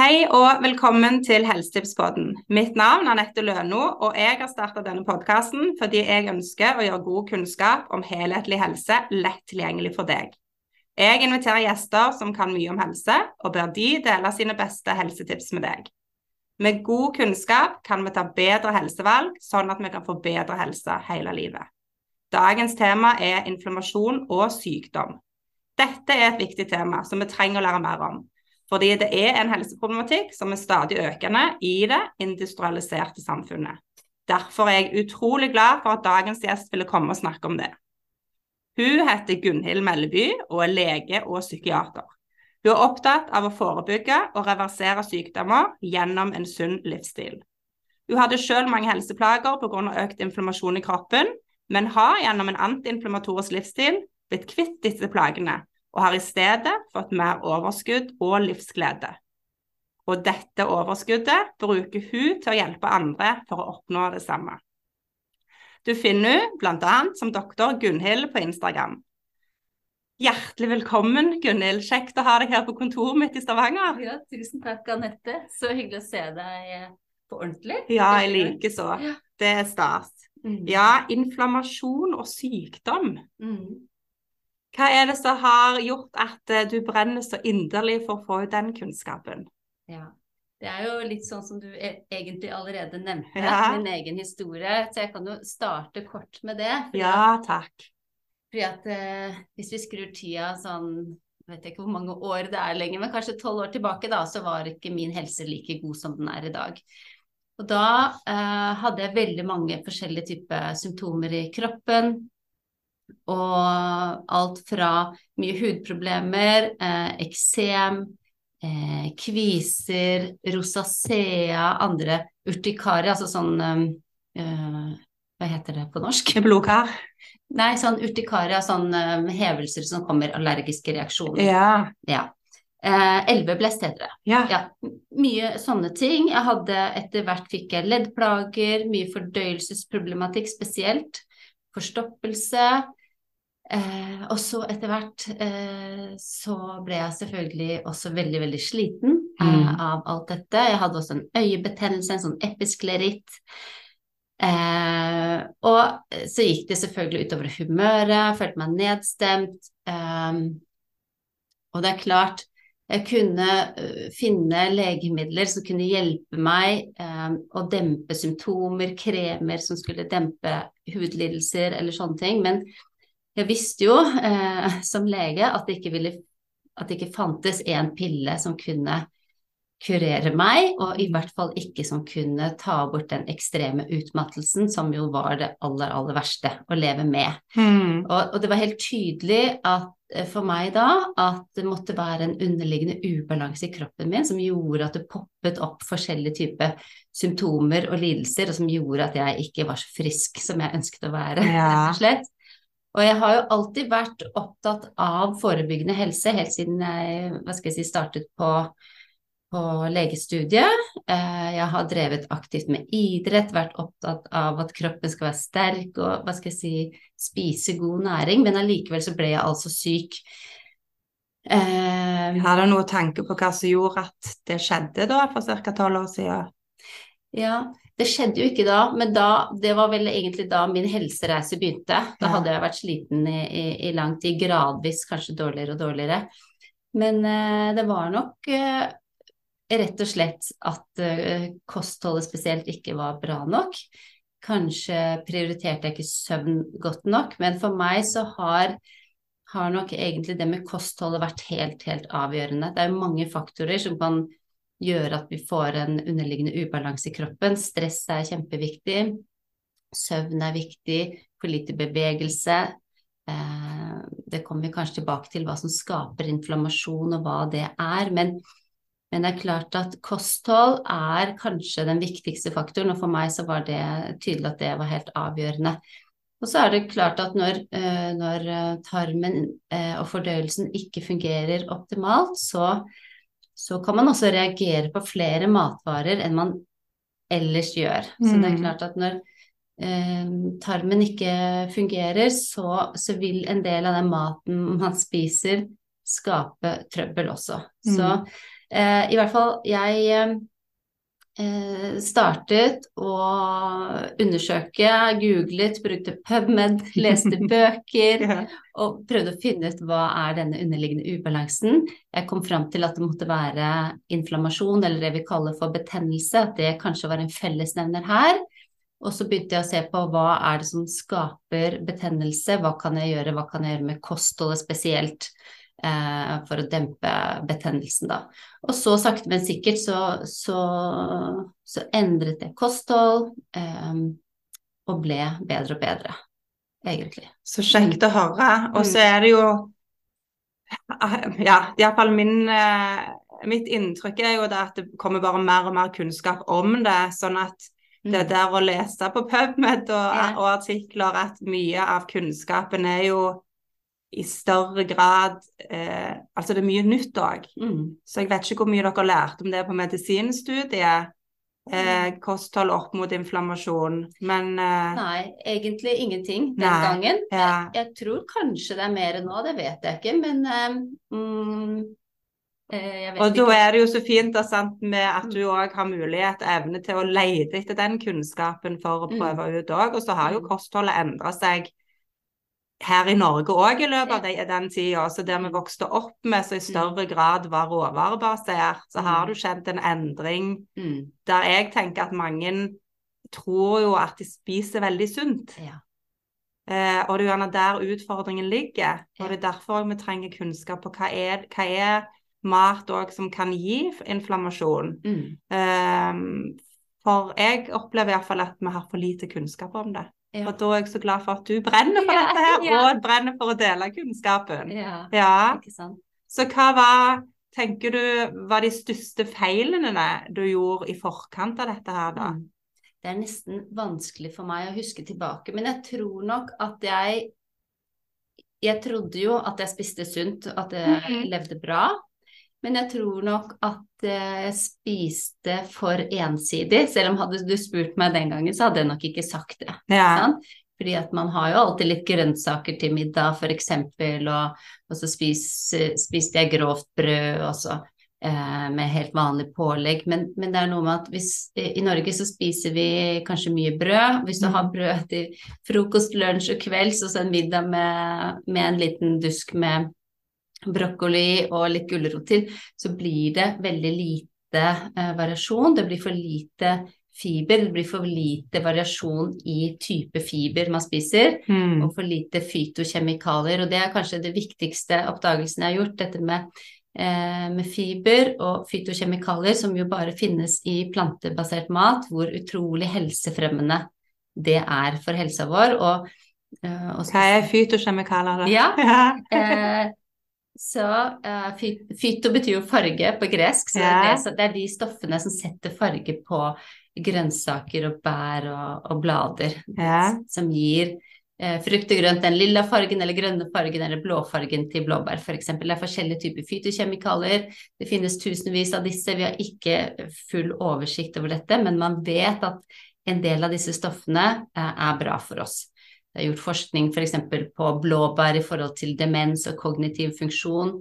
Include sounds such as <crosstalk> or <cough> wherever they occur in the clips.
Hei og velkommen til Helsetipspodden. Mitt navn er Anette Løno, og jeg har starta denne podkasten fordi jeg ønsker å gjøre god kunnskap om helhetlig helse lett tilgjengelig for deg. Jeg inviterer gjester som kan mye om helse, og ber de dele sine beste helsetips med deg. Med god kunnskap kan vi ta bedre helsevalg, sånn at vi kan få bedre helse hele livet. Dagens tema er inflammasjon og sykdom. Dette er et viktig tema som vi trenger å lære mer om. Fordi det er en helseproblematikk som er stadig økende i det industrialiserte samfunnet. Derfor er jeg utrolig glad for at dagens gjest ville komme og snakke om det. Hun heter Gunhild Melleby og er lege og psykiater. Hun er opptatt av å forebygge og reversere sykdommer gjennom en sunn livsstil. Hun hadde selv mange helseplager pga. økt inflammasjon i kroppen, men har gjennom en antiinflammatorisk livsstil blitt kvitt disse plagene og har i stedet fått mer overskudd og livsglede. Og dette overskuddet bruker hun til å hjelpe andre for å oppnå det samme. Du finner hun bl.a. som doktor Gunhild på Instagram. Hjertelig velkommen, Gunhild. Kjekt å ha deg her på kontoret mitt i Stavanger. Ja, tusen takk, Anette. Så hyggelig å se deg eh, på ordentlig. Ja, jeg likeså. Ja. Det er stas. Mm. Ja, inflammasjon og sykdom. Mm. Hva er det som har gjort at eh, du brenner så inderlig for å få ut den kunnskapen? Ja, Det er jo litt sånn som du e egentlig allerede nevnte, ja. min egen historie. Så jeg kan jo starte kort med det. Ja, takk. Fordi at eh, Hvis vi skrur tida sånn jeg vet ikke hvor mange år det er lenger, men kanskje tolv år tilbake, da, så var ikke min helse like god som den er i dag. Og da eh, hadde jeg veldig mange forskjellige typer symptomer i kroppen. Og alt fra mye hudproblemer, eh, eksem, eh, kviser, rosacea, andre urtikaria, altså sånn eh, Hva heter det på norsk? Blodkar? Nei, sånn urtikaria, sånn um, hevelser som kommer, allergiske reaksjoner. Ja. ja. Eh, Elveblest heter det. Ja. ja. Mye sånne ting. Jeg hadde etter hvert fikk jeg leddplager, mye fordøyelsesproblematikk spesielt. Forstoppelse. Eh, og så etter hvert eh, så ble jeg selvfølgelig også veldig, veldig sliten eh, mm. av alt dette. Jeg hadde også en øyebetennelse, en sånn episkleritt. Eh, og så gikk det selvfølgelig utover humøret, følte meg nedstemt. Eh, og det er klart, jeg kunne finne legemidler som kunne hjelpe meg eh, å dempe symptomer, kremer som skulle dempe hudlidelser eller sånne ting. Men jeg visste jo eh, som lege at det, ville, at det ikke fantes en pille som kunne kurere meg, og i hvert fall ikke som kunne ta bort den ekstreme utmattelsen, som jo var det aller, aller verste å leve med. Mm. Og, og, det var helt tydelig at, eh, for meg da at det måtte være en underliggende ubalanse i kroppen min som gjorde at det poppet opp forskjellige typer symptomer og lidelser, og som gjorde at jeg ikke var så frisk som jeg ønsket å være, ja. <laughs> rett og slett. Og jeg har jo alltid vært opptatt av forebyggende helse helt siden jeg, hva skal jeg si, startet på, på legestudiet. Eh, jeg har drevet aktivt med idrett, vært opptatt av at kroppen skal være sterk og hva skal jeg si, spise god næring, men allikevel så ble jeg altså syk. Eh, har du noe tanke på hva som gjorde at det skjedde da, for ca. tolv år siden? Ja, det skjedde jo ikke da, men da, det var vel egentlig da min helsereise begynte. Da hadde jeg vært sliten i, i, i, lang tid, gradvis kanskje dårligere og dårligere. Men eh, det var nok eh, rett og slett at eh, kostholdet spesielt ikke var bra nok. Kanskje prioriterte jeg ikke søvn godt nok, men for meg så har, har nok egentlig det med kostholdet vært helt, helt avgjørende. Det er jo mange faktorer som kan gjøre at vi får en underliggende ubalanse i kroppen. Stress er kjempeviktig. Søvn er viktig. For lite bevegelse. Eh, det kommer vi kanskje tilbake til hva som skaper inflammasjon og hva det er. Men, men, det er klart at kosthold er kanskje den viktigste faktoren, og for meg så var det tydelig at det var helt avgjørende. Og så er det klart at når, eh, når tarmen eh, og fordøyelsen ikke fungerer optimalt, så så kan man også reagere på flere matvarer enn man ellers gjør. Mm. Så det er mm. klart at når eh, tarmen ikke fungerer, så, så, vil en del av den maten man spiser, skape trøbbel også. Mm. Så Eh, I hvert fall, jeg eh, startet å undersøke, googlet, brukte PubMed, <laughs> leste bøker og prøvde å finne ut hva er denne underliggende ubalansen. Jeg kom fram til at det måtte være inflammasjon, eller det vi kaller for betennelse, at det kanskje var en fellesnevner her. Og så begynte jeg å se på hva er det som skaper betennelse, hva kan jeg gjøre, hva kan jeg gjøre med kostholdet spesielt eh, for å dempe betennelsen, da. Og så sakte, men sikkert så, så, så endret jeg kosthold eh, og ble bedre og bedre, egentlig. Så kjekt å høre. Og så er det jo Ja, iallfall min eh, Mitt inntrykk er jo det at det kommer bare mer og mer kunnskap om det. Sånn at det der å lese på PubMed og, og artikler at mye av kunnskapen er jo i større grad eh, Altså det er mye nytt òg. Mm. Så jeg vet ikke hvor mye dere har lært om det på medisinstudiet. Eh, kosthold opp mot inflammasjon. Men eh, Nei, egentlig ingenting den Nei. gangen. ja. Jeg tror kanskje det er mer nå, det vet jeg ikke, men eh, mm, eh, jeg Og da er det jo så fint da, sant, med at du òg har mulighet og evne til å lete etter den kunnskapen for å Mm. prøve ut òg. Og så har jo Mm. kostholdet endra seg her i Norge òg i løpet av de- den tida. Så der vi vokste opp med så i større grad var råvarebasert, så har Mm. det skjedd en endring Mm, der jeg tenker at mange tror jo at de spiser veldig sunt. ja. Eh, og det er gjerne der utfordringen ligger. Og det er derfor vi trenger kunnskap på hva er, hva er mat òg som kan gi inflammasjon. Mm, Eh, for jeg opplever iallfall at vi har for lite kunnskap om det. Ja. Og da er jeg så glad for at du brenner for <laughs> dette her, ja. og brenner for å dele kunnskapen. ja. Ja, Ikke sant. Så hva var, tenker du, var de største feilene du gjorde i forkant av dette her, da? Mm. Det er nesten vanskelig for meg å huske tilbake, men jeg tror nok at jeg Jeg trodde jo at jeg spiste sunt, at jeg Mhm. levde bra. Men jeg tror nok at jeg spiste for ensidig. Selv om hadde du spurt meg den gangen, så hadde jeg nok ikke sagt det. Ja. Sant? Fordi at man har jo alltid litt grønnsaker til middag, f.eks., og, og så spis, spiste jeg grovt brød også, eh, med helt vanlig pålegg. Men, men det er noe med at hvis i Norge så spiser vi kanskje mye brød. Hvis du Mm. har brød til frokost, lunsj og kvelds, og så en middag med, med en liten dusk med brokkoli og litt gulrot til, så blir det veldig lite eh, variasjon. Det blir for lite fiber, det blir for lite variasjon i type fiber man spiser, Mm. og for lite fytokjemikalier. Og det er kanskje det viktigste oppdagelsen jeg har gjort, dette med, eh, med fiber og fytokjemikalier, som jo bare finnes i plantebasert mat, hvor utrolig helsefremmende det er for helsa vår. Og, eh, og Hva er fytokjemikalier, da? Ja. ja. <laughs> Eh, så uh, fyto betyr jo farge på gresk, så det, er det, så det er de stoffene som setter farge på grønnsaker og bær og, og blader, Ja. som gir uh, frukt og grønt den lilla fargen eller grønne fargen eller blåfargen til blåbær f.eks. Det er forskjellige typer fytokjemikalier. Det finnes tusenvis av disse. Vi har ikke full oversikt over dette, men man vet at en del av disse stoffene uh, er bra for oss. Det er gjort forskning f.eks. på blåbær i forhold til demens og kognitiv funksjon.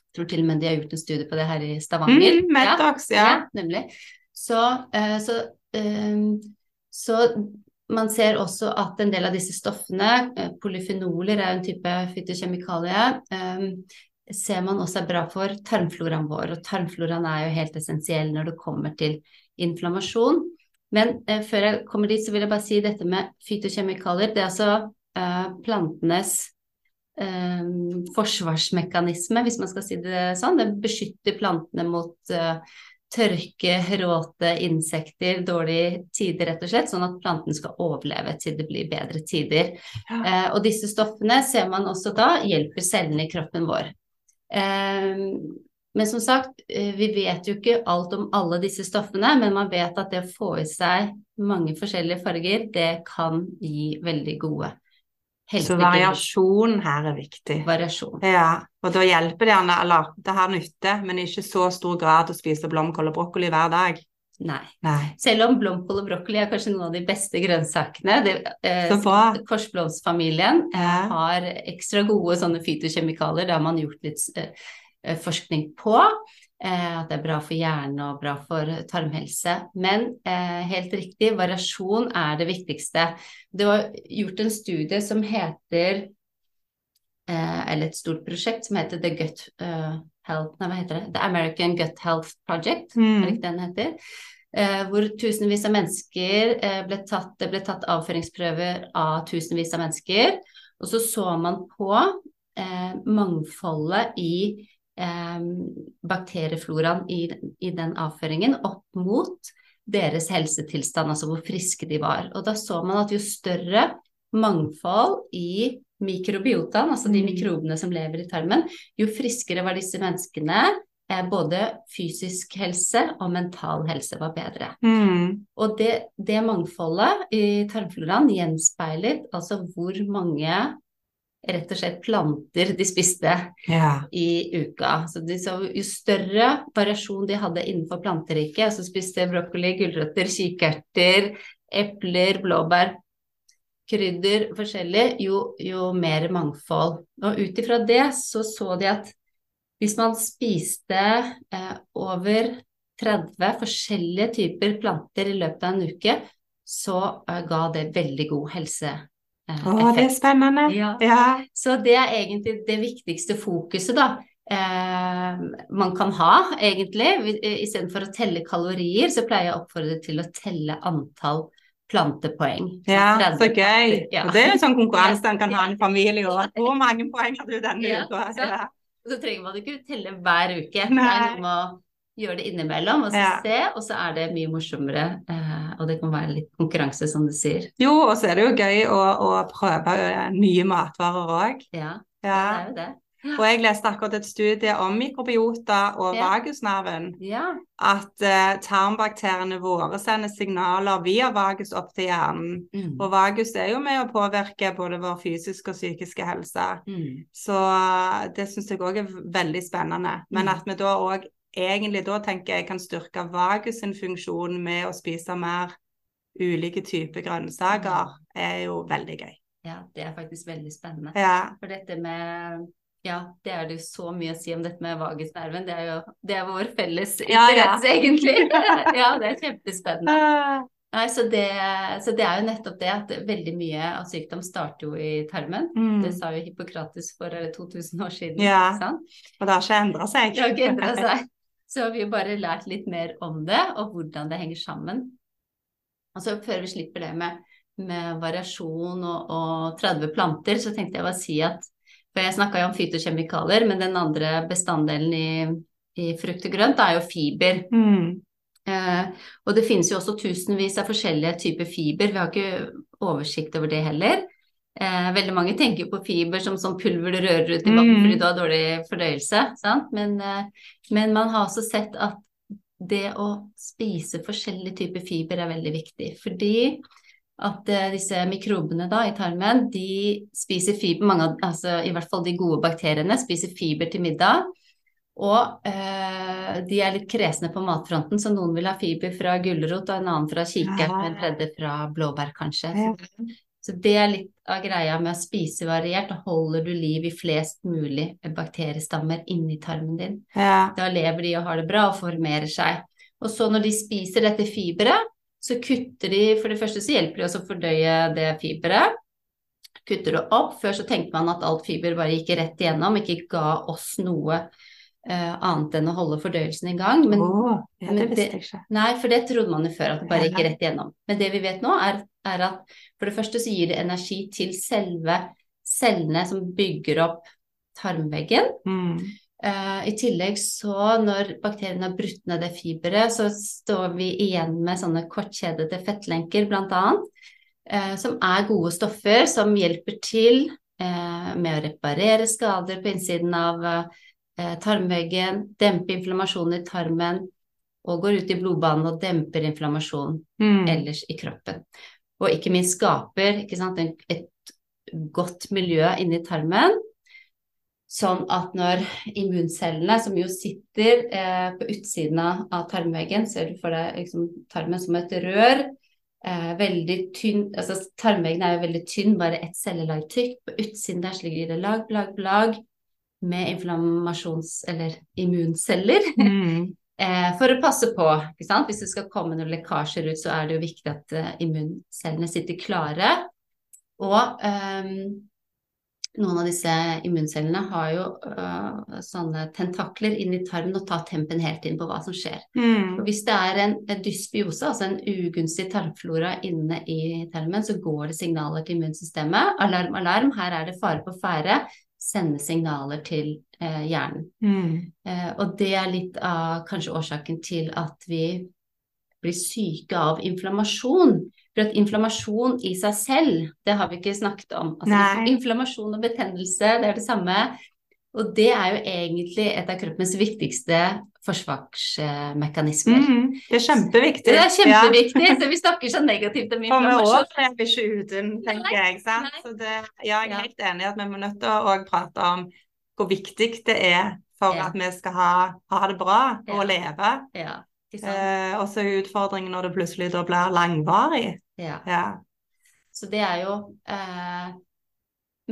Jeg tror til og med de har gjort en studie på det her i Stavanger. Mm, Metax, ja. Ja, nemlig. Så, eh, så, eh, så man ser også at en del av disse stoffene, eh, polyfenoler er en type fytokjemikalie, eh, ser man også er bra for tarmfloraen vår. Og tarmfloraen er jo helt essensiell når det kommer til inflammasjon. Men eh, før jeg kommer dit, så vil jeg bare si dette med fytokjemikalier. Det er altså eh, plantenes eh, forsvarsmekanisme, hvis man skal si det sånn. Det beskytter plantene mot eh, tørke, råte, insekter, dårlige tider, rett og slett, sånn at planten skal overleve til det blir bedre tider. Ja. Eh, og disse stoffene ser man også da hjelper cellene i kroppen vår. Eh, men som sagt, eh, vi vet jo ikke alt om alle disse stoffene, men man vet at det å få i seg mange forskjellige farger, det kan gi veldig gode Så variasjon her er viktig. Variasjon. Ja, og da hjelper det gjerne, eller det har nytte, men ikke så stor grad å spise blomkål og brokkoli hver dag. Nei. Nei. Selv om blomkål og brokkoli er kanskje noen av de beste grønnsakene. Det, eh, Korsblomstfamilien Ja. har ekstra gode sånne fytokjemikalier. Det har man gjort litt eh, forskning på. Eh, at det er bra for hjernen og bra for tarmhelse. Men eh, helt riktig, variasjon er det viktigste. Det var gjort en studie som heter eh, Eller et stort prosjekt som heter The Gut Health Nei, hva heter det? The American Gut Health Project, mm. er det den heter? Eh, hvor tusenvis av mennesker eh, ble tatt, det ble tatt avføringsprøver av tusenvis av mennesker. Og så så man på eh, mangfoldet i eh, bakteriefloraen i, i, den avføringen opp mot deres helsetilstand, altså hvor friske de var. Og da så man at jo større mangfold i mikrobiotaen, altså de mm. mikrobene som lever i tarmen, jo friskere var disse menneskene. Eh, både fysisk helse og mental helse var bedre. Mm. Og det, det mangfoldet i tarmfloraen gjenspeiler altså hvor mange rett og slett planter de spiste ja. i uka. Så, de, så, jo større variasjon de hadde innenfor planteriket, altså spiste brokkoli, gulrøtter, kikerter, epler, blåbær, krydder forskjellig, jo, jo mer mangfold. Og ut ifra det så så de at hvis man spiste eh, over 30 forskjellige typer planter i løpet av en uke, så uh, ga det veldig god helse Eh, Å, det er spennende. Ja. ja. Så det er egentlig det viktigste fokuset, da. Eh, man kan ha, egentlig. Istedenfor å telle kalorier, så pleier jeg å oppfordre til å telle antall plantepoeng. Ja, så gøy. Ja. Og det er en sånn konkurranse en kan ha en familie òg. Hvor mange poeng har du denne ja, uka? Ja. Så trenger man ikke telle hver uke. Nei. Det er noe med å gjøre det innimellom og så ja. se, og så er det mye morsommere. Eh, og det kan være litt konkurranse, som du sier. Jo, og så er det jo gøy å, å prøve nye matvarer òg. Ja, ja, det er jo det. Ja. Og jeg leste akkurat et studie om mikrobiota og ja. vagusnerven. Ja. At uh, tarmbakteriene våre sender signaler via vagus opp til hjernen. Mm. Og vagus er jo med å påvirke både vår fysiske og psykiske helse. Mm. Så uh, det syns jeg òg er veldig spennende. Men mm. at vi da òg egentlig da tenker jeg kan styrke vagus sin funksjon med å spise mer ulike typer grønnsaker, er jo veldig gøy. Ja, det er faktisk veldig spennende. Ja. For dette med ja, det er det jo så mye å si om dette med vagusnerven. Det er jo det er vår felles interesse, ja, ja. egentlig. <laughs> ja, det er kjempespennende. Nei, så det, så det, er jo nettopp det at veldig mye av sykdom starter jo i tarmen. Mm. Det sa jo Hippokrates for 2000 år siden. Ja, og det har ikke endra seg. Det har ikke endra seg. Så vi har bare lært litt mer om det, og hvordan det henger sammen. Altså Før vi slipper det med, med variasjon og, og, 30 planter, så tenkte jeg bare å si at For jeg snakka jo om fytokjemikalier, men den andre bestanddelen i, i frukt og grønt er jo fiber. Mm. Eh, og det finnes jo også tusenvis av forskjellige typer fiber. Vi har ikke oversikt over det heller. Eh, veldig mange tenker på fiber som sånn pulver du rører ut i vann mm. fordi du har dårlig fordøyelse. Men, eh, men, man har også sett at det å spise forskjellige typer fiber er veldig viktig. Fordi at eh, disse mikrobene da, i tarmen, de spiser fiber, mange altså, i hvert fall de gode bakteriene, spiser fiber til middag. Og eh, de er litt kresne på matfronten, så noen vil ha fiber fra gulrot, og en annen fra kiker, og en tredje fra blåbær, kanskje. Så det er litt av greia med å spise variert. Da holder du liv i flest mulig bakteriestammer inni tarmen din. Ja. Da lever de og har det bra og formerer seg. Og så når de spiser dette fiberet, så kutter de For det første så hjelper de oss å fordøye det fiberet. Kutter det opp. Før så tenkte man at alt fiber bare gikk rett igjennom, ikke ga oss noe Uh, annet enn å holde fordøyelsen i gang. Men, oh, ja, det visste jeg ikke. Nei, for det trodde man jo før, at det bare gikk rett igjennom. Men det vi vet nå, er, er, at for det første så gir det energi til selve cellene som bygger opp tarmveggen. Mm. Uh, I tillegg så, når bakteriene har brutt ned det fiberet, så står vi igjen med sånne kortkjedete fettlenker, bl.a., Uh, som er gode stoffer som hjelper til med å reparere skader på innsiden av eh, tarmveggen, dempe inflammasjonen i tarmen, og går ut i blodbanen og demper inflammasjon mm. ellers i kroppen. Og ikke minst skaper ikke sant, et godt miljø inni tarmen, sånn at når immuncellene, som jo sitter eh, på utsiden av tarmveggen, ser du for deg liksom, tarmen som et rør, eh, veldig tynn altså Tarmveggen er jo veldig tynn, bare ett cellelag tykk. På utsiden der ligger det lag, lag, lag med inflammasjons- eller immunceller. Mm. Eh, for å passe på, hvis det skal komme noen lekkasjer ut, så er det jo viktig at eh, immuncellene sitter klare. Og eh, noen av disse immuncellene har jo uh, sånne tentakler inn i tarmen og tar tempen helt inn på hva som skjer. Mm. Og hvis det er en, en dysbiose, altså en ugunstig tarmflora inne i tarmen, så går det signaler til immunsystemet. Alarm, alarm, her er det fare på ferde sende signaler til eh, hjernen. Mm. Eh, og det er litt av kanskje årsaken til at vi blir syke av inflammasjon. For at inflammasjon i seg selv, det har vi ikke snakket om. Altså, inflammasjon og betennelse, det er det samme. Og det er jo egentlig et av kroppens viktigste forsvarsmekanismer. Mm, det er kjempeviktig. Det er kjempeviktig, ja. så vi snakker så negativt om inflammasjon. For vi ikke uten, tenker jeg. sant? Så det, ja, jeg er helt enig i at vi må nødt til å prate om hvor viktig det er for ja. at vi skal ha, ha det bra og leve. Ja. Eh, og så er utfordringen når det plutselig blir langvarig. Ja. Så det er jo eh,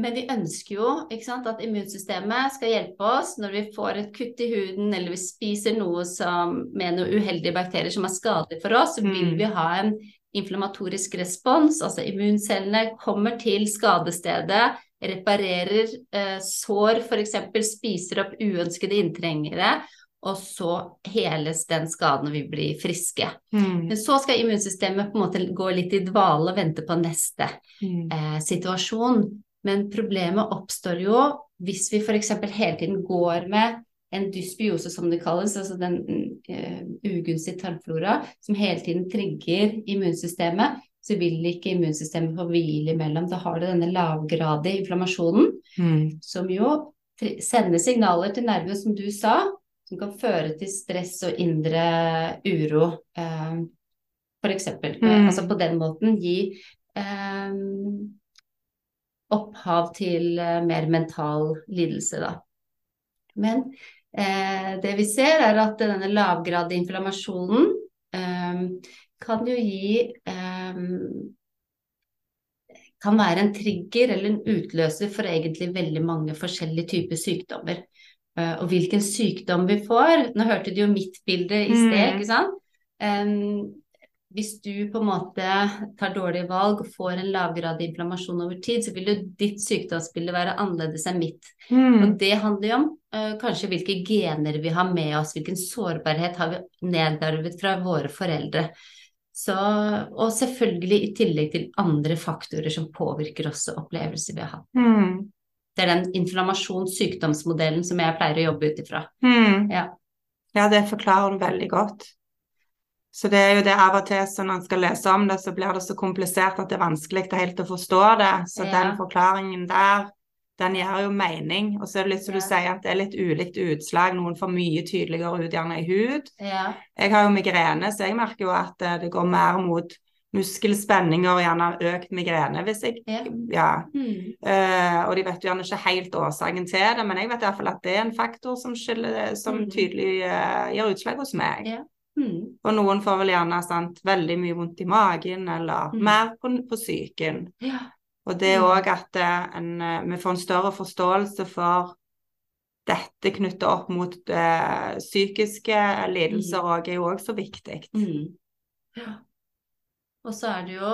men vi ønsker jo sant, at immunsystemet skal hjelpe oss når vi får et kutt i huden eller vi spiser noe som, med noen uheldige bakterier som er skadelig for oss, mm. vil vi ha en inflammatorisk respons. Altså immuncellene kommer til skadestedet, reparerer eh, sår, f.eks. spiser opp uønskede inntrengere. Og så heles den skaden og vi blir friske. Mm. Men så skal immunsystemet på en måte gå litt i dvale og vente på neste mm. eh, situasjon. Men problemet oppstår jo hvis vi f.eks. hele tiden går med en dysbiose, som det kalles, altså den uh, ugunstige tarmflora, som hele tiden trigger immunsystemet, så vil ikke immunsystemet få hvile imellom. Da har du denne lavgradige inflammasjonen, mm. som jo sender signaler til nervene, som du sa, som kan føre til stress og indre uro, uh, f.eks. Mm. Altså på den måten gi um, opphav til uh, mer mental lidelse, da. Men eh, det vi ser, er at denne lavgradige inflammasjonen eh, kan jo gi eh, kan være en trigger eller en utløser for egentlig veldig mange forskjellige typer sykdommer. Uh, og hvilken sykdom vi får Nå hørte du jo mitt bilde i sted, mm. ikke sant. Um, hvis du på en måte tar dårlige valg og får en lavgradig inflammasjon over tid, så vil jo ditt sykdomsbilde være annerledes enn mitt. Mm. Og det handler jo om uh, kanskje hvilke gener vi har med oss, hvilken sårbarhet har vi nedarvet fra våre foreldre. Så, og selvfølgelig i tillegg til andre faktorer som påvirker også opplevelser vi har hatt. Mm. Det er den inflammasjons-sykdomsmodellen som jeg pleier å jobbe ut ifra. Mm. Ja. ja, det forklarer du veldig godt. Så det er jo det av og til så når en skal lese om det, så blir det så komplisert at det er vanskelig helt å forstå det. Så ja. den forklaringen der, den gjør jo mening. Og så er det litt som ja. du sier, at det er litt ulikt utslag. Noen får mye tydeligere ut gjerne i hud. Ja. Jeg har jo migrene, så jeg merker jo at eh, det går mer mot muskelspenninger og gjerne økt migrene hvis jeg Ja. Mm. Uh, og de vet jo gjerne ikke helt årsaken til det, men jeg vet iallfall at det er en faktor som, skiller, som mm. tydelig uh, gir utslag hos meg. Ja. Mm. Og noen får vel gjerne sant, veldig mye vondt i magen, eller mm. mer på, på psyken. Ja. Og det òg mm. at eh, en, eh, vi får en større forståelse for dette knyttet opp mot uh, psykiske lidelser òg, mm. er jo òg så viktig. Mm. Ja. Og så er det jo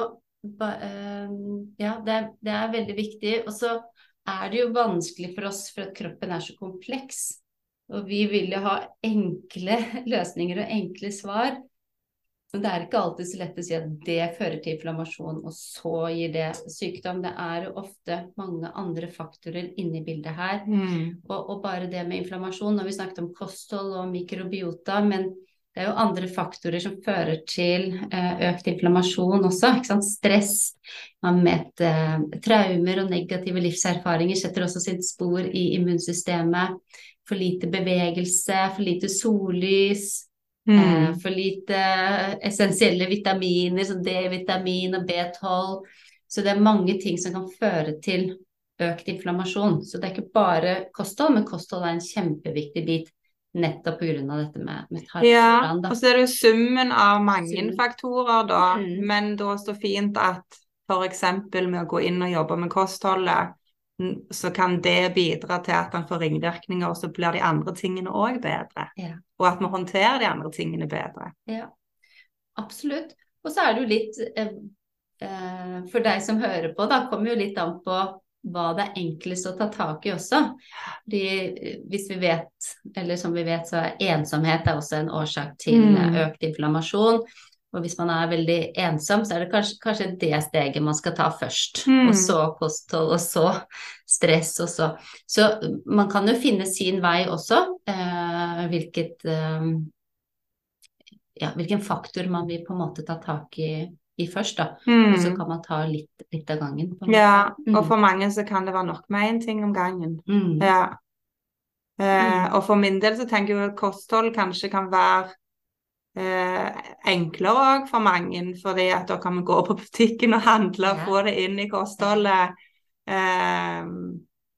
Ja, det er, det er veldig viktig. Og så er det jo vanskelig for oss, for at kroppen er så kompleks. Og vi vil jo ha enkle <laughs> løsninger og enkle svar. Men det er ikke alltid så lett å si at det fører til inflammasjon, og så gir det sykdom. Det er jo ofte mange andre faktorer inni bildet her. Mm. Og, og, bare det med inflammasjon når vi snakket om kosthold og mikrobiota, men det er jo andre faktorer som fører til eh, økt inflammasjon også. Stress, med eh, traumer og negative livserfaringer setter også sitt spor i immunsystemet for lite bevegelse, for lite sollys, mm. eh, for lite essensielle vitaminer som D-vitamin og B12. Så det er mange ting som kan føre til økt inflammasjon. Så det er ikke bare kosthold, men kosthold er en kjempeviktig bit. Nettopp pga. dette med, med tarmfloraen. Ja, og så er det jo summen av mange summen. faktorer, da. Mm. Men da så fint at f.eks. med å gå inn og jobbe med kostholdet, så kan det bidra til at han får ringvirkninger, og så blir de andre tingene òg bedre. Ja. Og at vi håndterer de andre tingene bedre. Ja, absolutt. Og så er det jo litt eh, eh, For deg som hører på, da kommer jo litt an på hva det er enklest å ta tak i også. Fordi eh, hvis vi vet, eller som vi vet, så er ensomhet er også en årsak til Mm. eh, økt inflammasjon. Og hvis man er veldig ensom, så er det kanskje, kanskje det steget man skal ta først. Mm. Og så kosthold, og så stress, og så Så man kan jo finne sin vei også. Eh, hvilket eh, ja, hvilken faktor man vil på en måte ta tak i, i først, da. Og så Mm. kan man ta litt, litt av gangen. Ja, mm. og for mange så kan det være nok med én ting om gangen. mm. Ja. Eh, Mm. og for min del så tenker jeg at kosthold kanskje kan være eh, enklere òg for mange, fordi at da kan vi gå på butikken og handle og Ja. få det inn i kostholdet. Eh,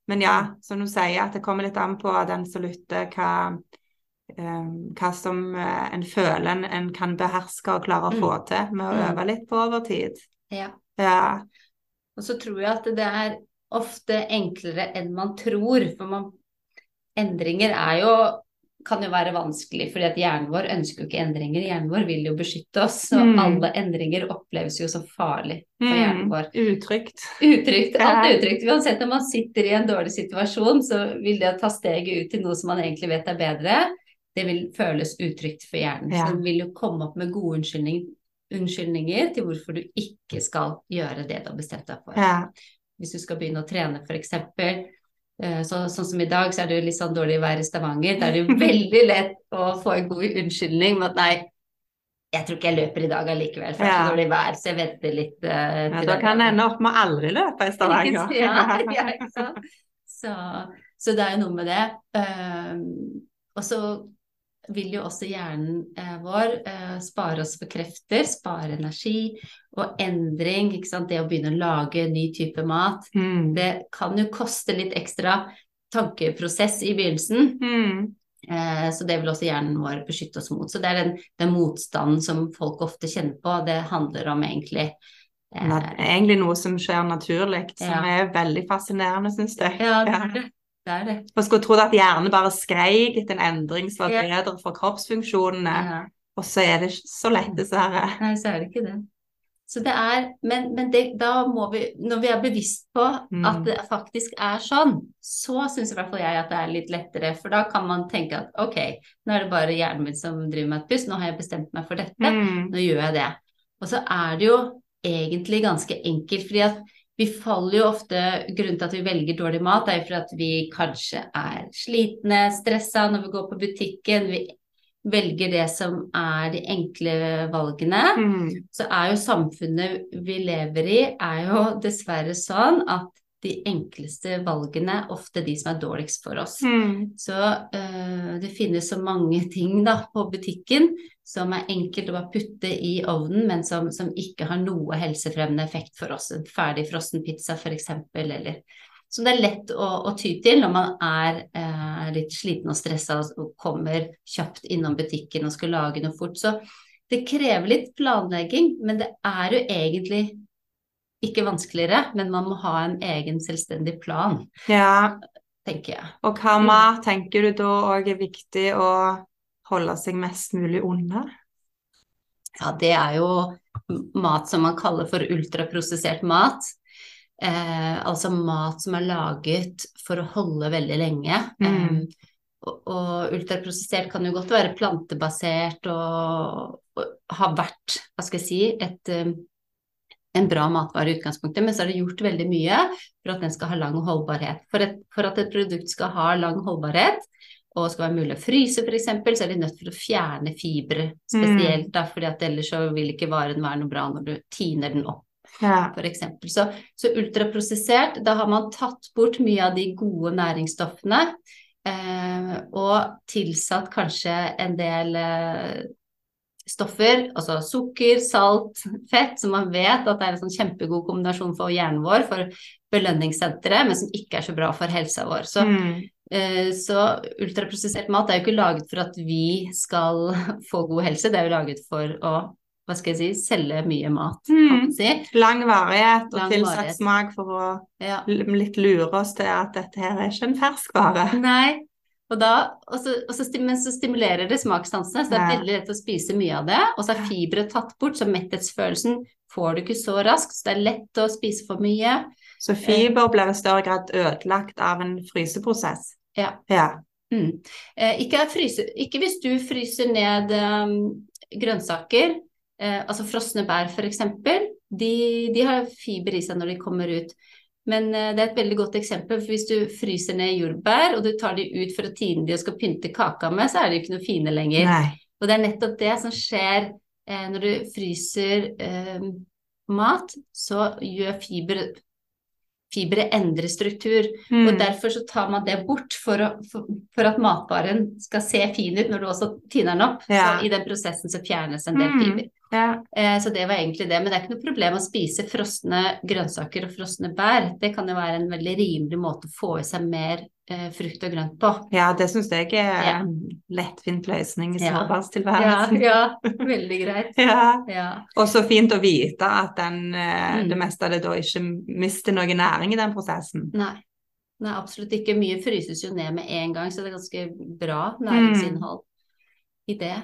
men ja, som du sier, at det kommer litt an på den som lytter, hva, hva som eh, en føler en, en kan beherske og klare å Mm. få til med å Mm. øve litt på over tid. ja. Ja. Og så tror jeg at det er ofte enklere enn man tror. For man, endringer er jo kan jo være vanskelig, fordi at hjernen vår ønsker jo ikke endringer. Hjernen vår vil jo beskytte oss, og Mm. alle endringer oppleves jo så farlig for hjernen Mm. vår. Utrygt. Utrygt, alt er utrygt. Uansett om man sitter i en dårlig situasjon, så vil det å ta steget ut til noe som man egentlig vet er bedre, det vil føles utrygt for hjernen. Ja. Så den vil jo komme opp med gode unnskyldning, unnskyldninger til hvorfor du ikke skal gjøre det du har bestemt deg for. Ja. Hvis du skal begynne å trene f.eks. Så, sånn som i dag, så er det jo litt sånn dårlig vær i Stavanger. Da er det jo <laughs> veldig lett å få en god unnskyldning med at nei, jeg tror ikke jeg løper i dag allikevel, for det er så dårlig vær, så jeg venter litt eh, Ja, da kan det ende opp med aldri løpe i <laughs> Stavanger. ja, <laughs> ja, ikke sant. Så, så det er jo noe med det. Um, og så vil jo også hjernen eh, vår eh, spare oss for krefter, spare energi og endring. Det å begynne å lage ny type mat. Mm. Det kan jo koste litt ekstra tankeprosess i begynnelsen. Mm. Eh, så det vil også hjernen vår beskytte oss mot. Så det er den, den motstanden som folk ofte kjenner på. Det handler om egentlig eh, egentlig noe som skjer naturlig, som Ja. er veldig fascinerende, syns jeg. Ja, det er det. Det, er det. Og skulle trodd at hjernen bare skreik etter en endring som var bedre for kroppsfunksjonene, Ja. og så er det ikke så lett, dessverre. Nei, så er det ikke det. Så det er, men, men det, da må vi, når vi er bevisst på Mm. at det faktisk er sånn, så syns i hvert fall jeg at det er litt lettere. For da kan man tenke at ok, nå er det bare hjernen min som driver med et pust, nå har jeg bestemt meg for dette, Mm. nå gjør jeg det. Og så er det jo egentlig ganske enkelt, fordi at vi faller jo ofte Grunnen til at vi velger dårlig mat, er jo fordi at vi kanskje er slitne, stressa når vi går på butikken. Vi velger det som er de enkle valgene Mm. så er jo samfunnet vi lever i, er jo dessverre sånn at de enkleste valgene ofte de som er dårligst for oss. Mm. Så øh, det finnes så mange ting da på butikken som er enkelt å bare putte i ovnen, men som, som ikke har noe helsefremmende effekt for oss. En ferdig frossen pizza f.eks. eller som det er lett å, å ty til når man er eh, litt sliten og stressa og kommer kjapt innom butikken og skal lage noe fort. Så det krever litt planlegging, men det er jo egentlig ikke vanskeligere. Men man må ha en egen selvstendig plan, Ja, tenker jeg. og hva Mm. tenker du da òg er viktig å holde seg mest mulig unna? Ja, det er jo mat som man kaller for ultraprosessert mat. Eh, altså mat som er laget for å holde veldig lenge. Mm. Eh, og, og ultraprosessert kan jo godt være plantebasert og, og har vært, hva skal jeg si, et, eh, en bra matvare i utgangspunktet, men så er det gjort veldig mye for at den skal ha lang holdbarhet. For, et, for at et produkt skal ha lang holdbarhet, og skal være mulig å fryse f.eks., så er de nødt til å fjerne fibre spesielt, da, fordi at ellers så vil ikke varen være noe bra når du tiner den opp, Ja. eksempel. Så, så ultraprosessert, da har man tatt bort mye av de gode næringsstoffene, eh, og tilsatt kanskje en del eh, stoffer, altså sukker, salt, fett, som man vet at det er en sånn kjempegod kombinasjon for hjernen vår, for belønningssenteret, men som ikke er så bra for helsa vår. Så Mm. Eh, Så ultraprosessert mat er jo ikke laget for at vi skal <laughs> få god helse, det er jo laget for å hva skal jeg si, selge mye mat, Mm. kan man si. Lang varighet og Lang tilsatt varighet. smak for å Ja. litt lure oss til at dette her er ikke en ferskvare. <laughs> Nei. Og da, og så, og så, men så stimulerer det smakssansene, så det er veldig lett å spise mye av det. Og så er fiberet tatt bort, så metthetsfølelsen får du ikke så raskt. Så det er lett å spise for mye. Så fiber blir i større grad ødelagt av en fryseprosess. Ja. Ja. Mm. Eh, ikke, fryse, ikke hvis du fryser ned eh, grønnsaker, eh, altså frosne bær f.eks. De, de har fiber i seg når de kommer ut. Men eh, det er et veldig godt eksempel, for hvis du fryser ned jordbær, og du tar de ut for å tine de og skal pynte kaka med, så er de ikke noe fine lenger. Nei. Og det er nettopp det som skjer eh, når du fryser eh, mat, så gjør fiber Fiberet endrer struktur, Mm. og derfor så tar man det bort for, å, for, for at matvaren skal se fin ut når du også tiner den opp. Ja. Så i den prosessen så fjernes en del Mm. fiber. Ja. Eh, så det var egentlig det. Men det er ikke noe problem å spise frosne grønnsaker og frosne bær. Det kan jo være en veldig rimelig måte å få i seg mer eh, frukt og grønt på. ja, det syns jeg er Ja. en lettvint løsning i Ja. Ja, ja, <laughs> veldig greit. Ja. Ja. Og så fint å vite at den, eh, Mm. det meste av det da ikke mister noe næring i den prosessen. Nei. Nei, absolutt ikke. Mye fryses jo ned med en gang, så det er ganske bra næringsinnhold i det.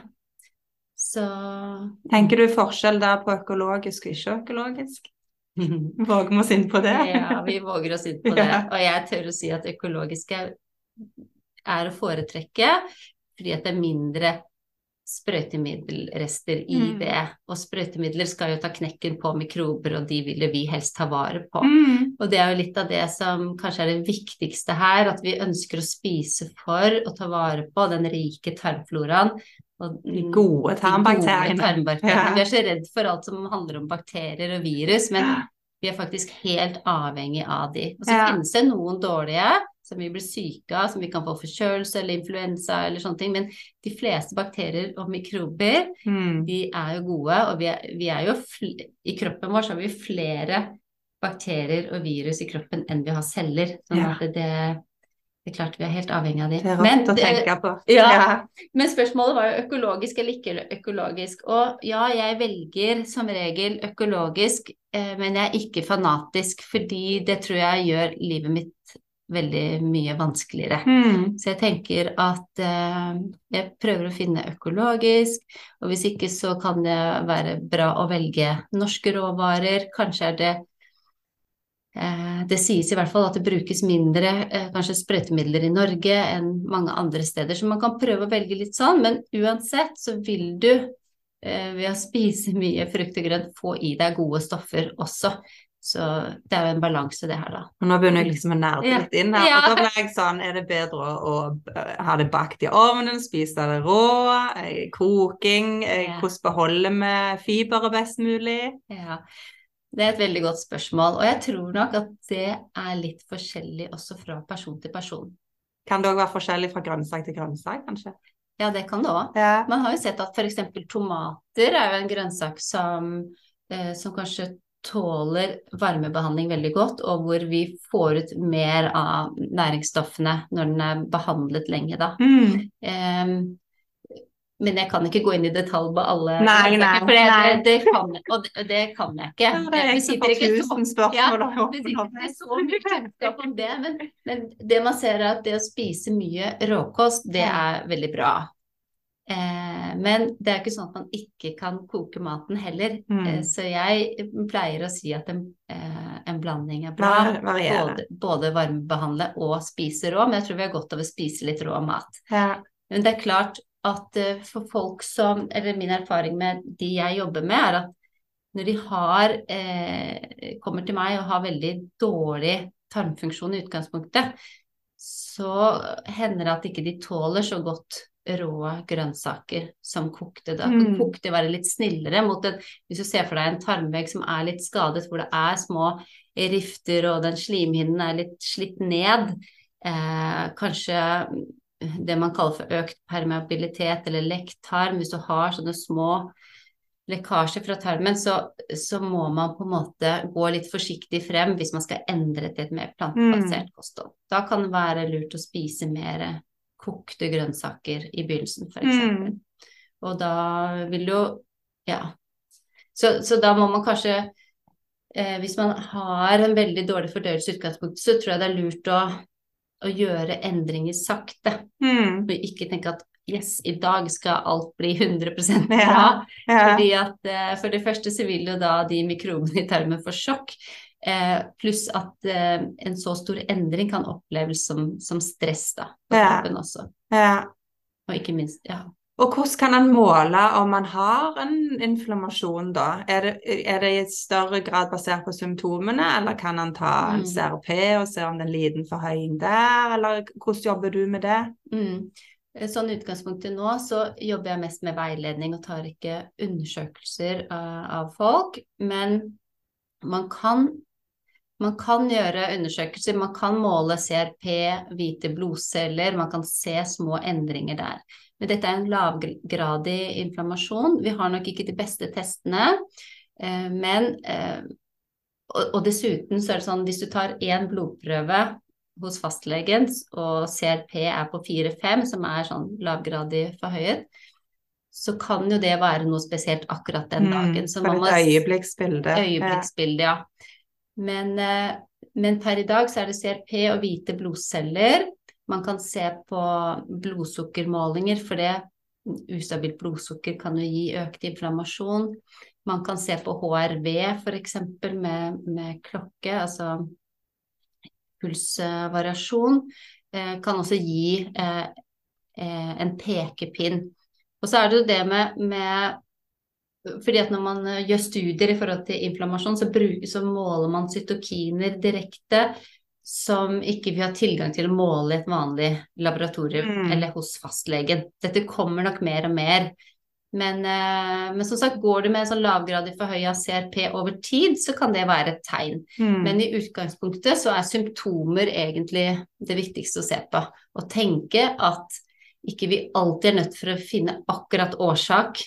Så Tenker du forskjell der på økologisk og ikke økologisk? <laughs> Våger vi oss inn på det? Ja, vi våger oss inn på <laughs> det. Og jeg tør å si at økologisk er, er å foretrekke, fordi at det er mindre sprøytemiddelrester i Mm. det. Og sprøytemidler skal jo ta knekken på mikrober, og de vil vi helst ta vare på. Mm. Og det er jo litt av det som kanskje er det viktigste her, at vi ønsker å spise for og ta vare på den rike tarmfloraen. Og De gode de tarmbakteriene. gode tarmbakteriene. Ja. Vi er så redd for alt som handler om bakterier og virus, men Ja. vi er faktisk helt avhengig av de. Og så Ja. finnes det noen dårlige som vi blir syke av, som vi kan få forkjølelse eller influensa eller sånne ting, men de fleste bakterier og mikrober Mm. de er jo gode, og vi er, vi er jo I kroppen vår så har vi flere bakterier og virus i kroppen enn vi har celler. Sånn at det, det er klart vi er helt avhengig av de. Det er Men å tenke på. <laughs> Ja. Men spørsmålet var jo økologisk eller ikke økologisk. Og ja, jeg velger som regel økologisk, eh, men jeg er ikke fanatisk, fordi det tror jeg gjør livet mitt veldig mye vanskeligere. Mm. Så jeg tenker at eh, jeg prøver å finne økologisk, og hvis ikke så kan det være bra å velge norske råvarer. Kanskje er det Det sies i hvert fall at det brukes mindre eh, kanskje sprøytemidler i Norge enn mange andre steder, så man kan prøve å velge litt sånn, men uansett så vil du eh, ved å spise <laughs> mye frukt og grønt få i deg gode stoffer også. Så det er jo en balanse det her, da. Og nå begynner jeg liksom å nerde Ja. litt inn her. Ja. Og da ble jeg sånn, er det bedre å, eh, ha det bakt i ovnen, spise det rå, eh, koking, eh, Ja. hvordan beholder vi fiberet best mulig? Ja, det er et veldig godt spørsmål, og jeg tror nok at det er litt forskjellig også fra person til person. Kan det òg være forskjellig fra grønnsak til grønnsak, kanskje? Ja, det kan det òg. Ja. Man har jo sett at f.eks. tomater er jo en grønnsak som, eh, som kanskje tåler varmebehandling veldig godt, og hvor vi får ut mer av næringsstoffene når den er behandlet lenge, da. Mm. Em, men jeg kan ikke gå inn i detalj på alle Nei, nei, for det, nei. det, det, kan, og det, det kan jeg ikke. Ja, det er jeg som får ikke så- tusen spørsmål. Ja, det sitter så mye kunnskap om det, men, men det man ser er at det å spise mye råkost, det er veldig bra. Eh, men det er ikke sånn at man ikke kan koke maten heller. Mm. Eh, så jeg pleier å si at en, eh, en blanding er bra. Både, både varmebehandle og spise rå, men jeg tror vi har godt av å spise litt rå mat. Ja. Men det er klart at eh, for folk som, eller min erfaring med de jeg jobber med, er at når de har, eh, kommer til meg og har veldig dårlig tarmfunksjon i utgangspunktet, så hender det at ikke de tåler så godt rå grønnsaker som kokte. Da kan Mm. kokte være litt snillere mot en Hvis du ser for deg en tarmvegg som er litt skadet, hvor det er små rifter og den slimhinnen er litt slitt ned, eh, kanskje det man kaller for økt permeabilitet eller lekktarm. hvis du har sånne små lekkasjer fra tarmen, så, så må man på en måte gå litt forsiktig frem hvis man skal endre til et mer plantebasert kosthold. Da kan det være lurt å spise mer kokte grønnsaker i begynnelsen, f.eks. Mm. Og da vil du jo ja, Så, så da må man kanskje eh, Hvis man har en veldig dårlig fordøyelse i utgangspunktet, så tror jeg det er lurt å, å gjøre endringer sakte. Mm. Og ikke tenke at yes, i dag skal alt bli 100 bra. Ja, ja. Fordi at eh, for det første så vil jo da de mikrobene i tarmen få sjokk. Eh, pluss at eh, en så stor endring kan oppleves som, som stress da, på Ja. kroppen også. ja. Og ikke minst, ja. Og hvordan kan en måle om man har en inflammasjon, da? Er det, er det i større grad basert på symptomene, eller kan en ta en Mm. CRP og se om det er en liten forhøying der, eller hvordan jobber du med det? Mm. Eh, Sånn utgangspunktet nå så jobber jeg mest med veiledning og tar ikke undersøkelser av, av folk, men man kan man kan gjøre undersøkelser, man kan måle CRP, hvite blodceller, man kan se små endringer der. Men dette er en lavgradig inflammasjon. Vi har nok ikke de beste testene, eh, men eh, og, dessuten så er det sånn hvis du tar én blodprøve hos fastlegen og CRP er på 4-5, som er sånn lavgradig forhøyet, så kan jo det være noe spesielt akkurat den dagen. Så Mm, et øyeblikksbilde. Øyeblikksbilde, ja. Men, eh, men per i dag så er det CRP og hvite blodceller. Man kan se på blodsukkermålinger, for det ustabilt blodsukker kan jo gi økt inflammasjon. Man kan se på HRV f.eks. Med, med klokke, altså pulsvariasjon. Eh, kan også gi eh, eh, en pekepinn. Og så er det jo det med, med fordi at når man eh, gjør studier i forhold til inflammasjon, så, bruk, så måler man cytokiner direkte som ikke vi har tilgang til å måle i et vanlig laboratorium Mm. eller hos fastlegen. Dette kommer nok mer og mer. Men, eh, men som sagt, går det med en sånn lavgradig forhøya CRP over tid, så kan det være et tegn. Mm. Men i utgangspunktet så er symptomer egentlig det viktigste å se på. Og tenke at ikke vi alltid er nødt for å finne akkurat årsak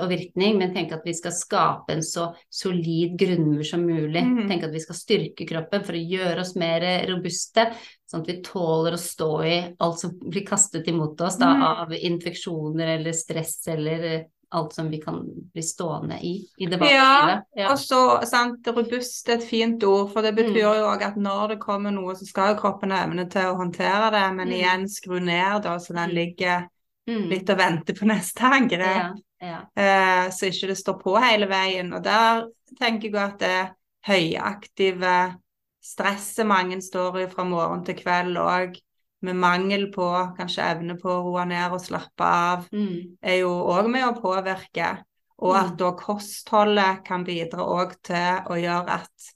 og virkning, men tenke at vi skal skape en så solid grunnmur som mulig. Mm. Tenke at vi skal styrke kroppen for å gjøre oss mer robuste, sånn at vi tåler å stå i alt som blir kastet imot oss da, Mhm. av infeksjoner eller stress eller eh, alt som vi kan bli stående i i det vanlige Ja. Ja. Og så, sant, robust er et fint ord, for det Mm. betyr jo òg at når det kommer noe, så skal kroppen ha evne til å håndtere det, men Mm. igjen skru ned, da, så den Mm. ligger Mm. litt og venter på neste angrep. Ja, ja. eh, så ikke det står på hele veien. Og der tenker jeg at det høyaktive stresset mange står i fra morgen til kveld òg, med mangel på kanskje evne på å roe ned og slappe av, Mm. er jo òg med å påvirke. Og Mm. at da kostholdet kan bidra òg til å gjøre at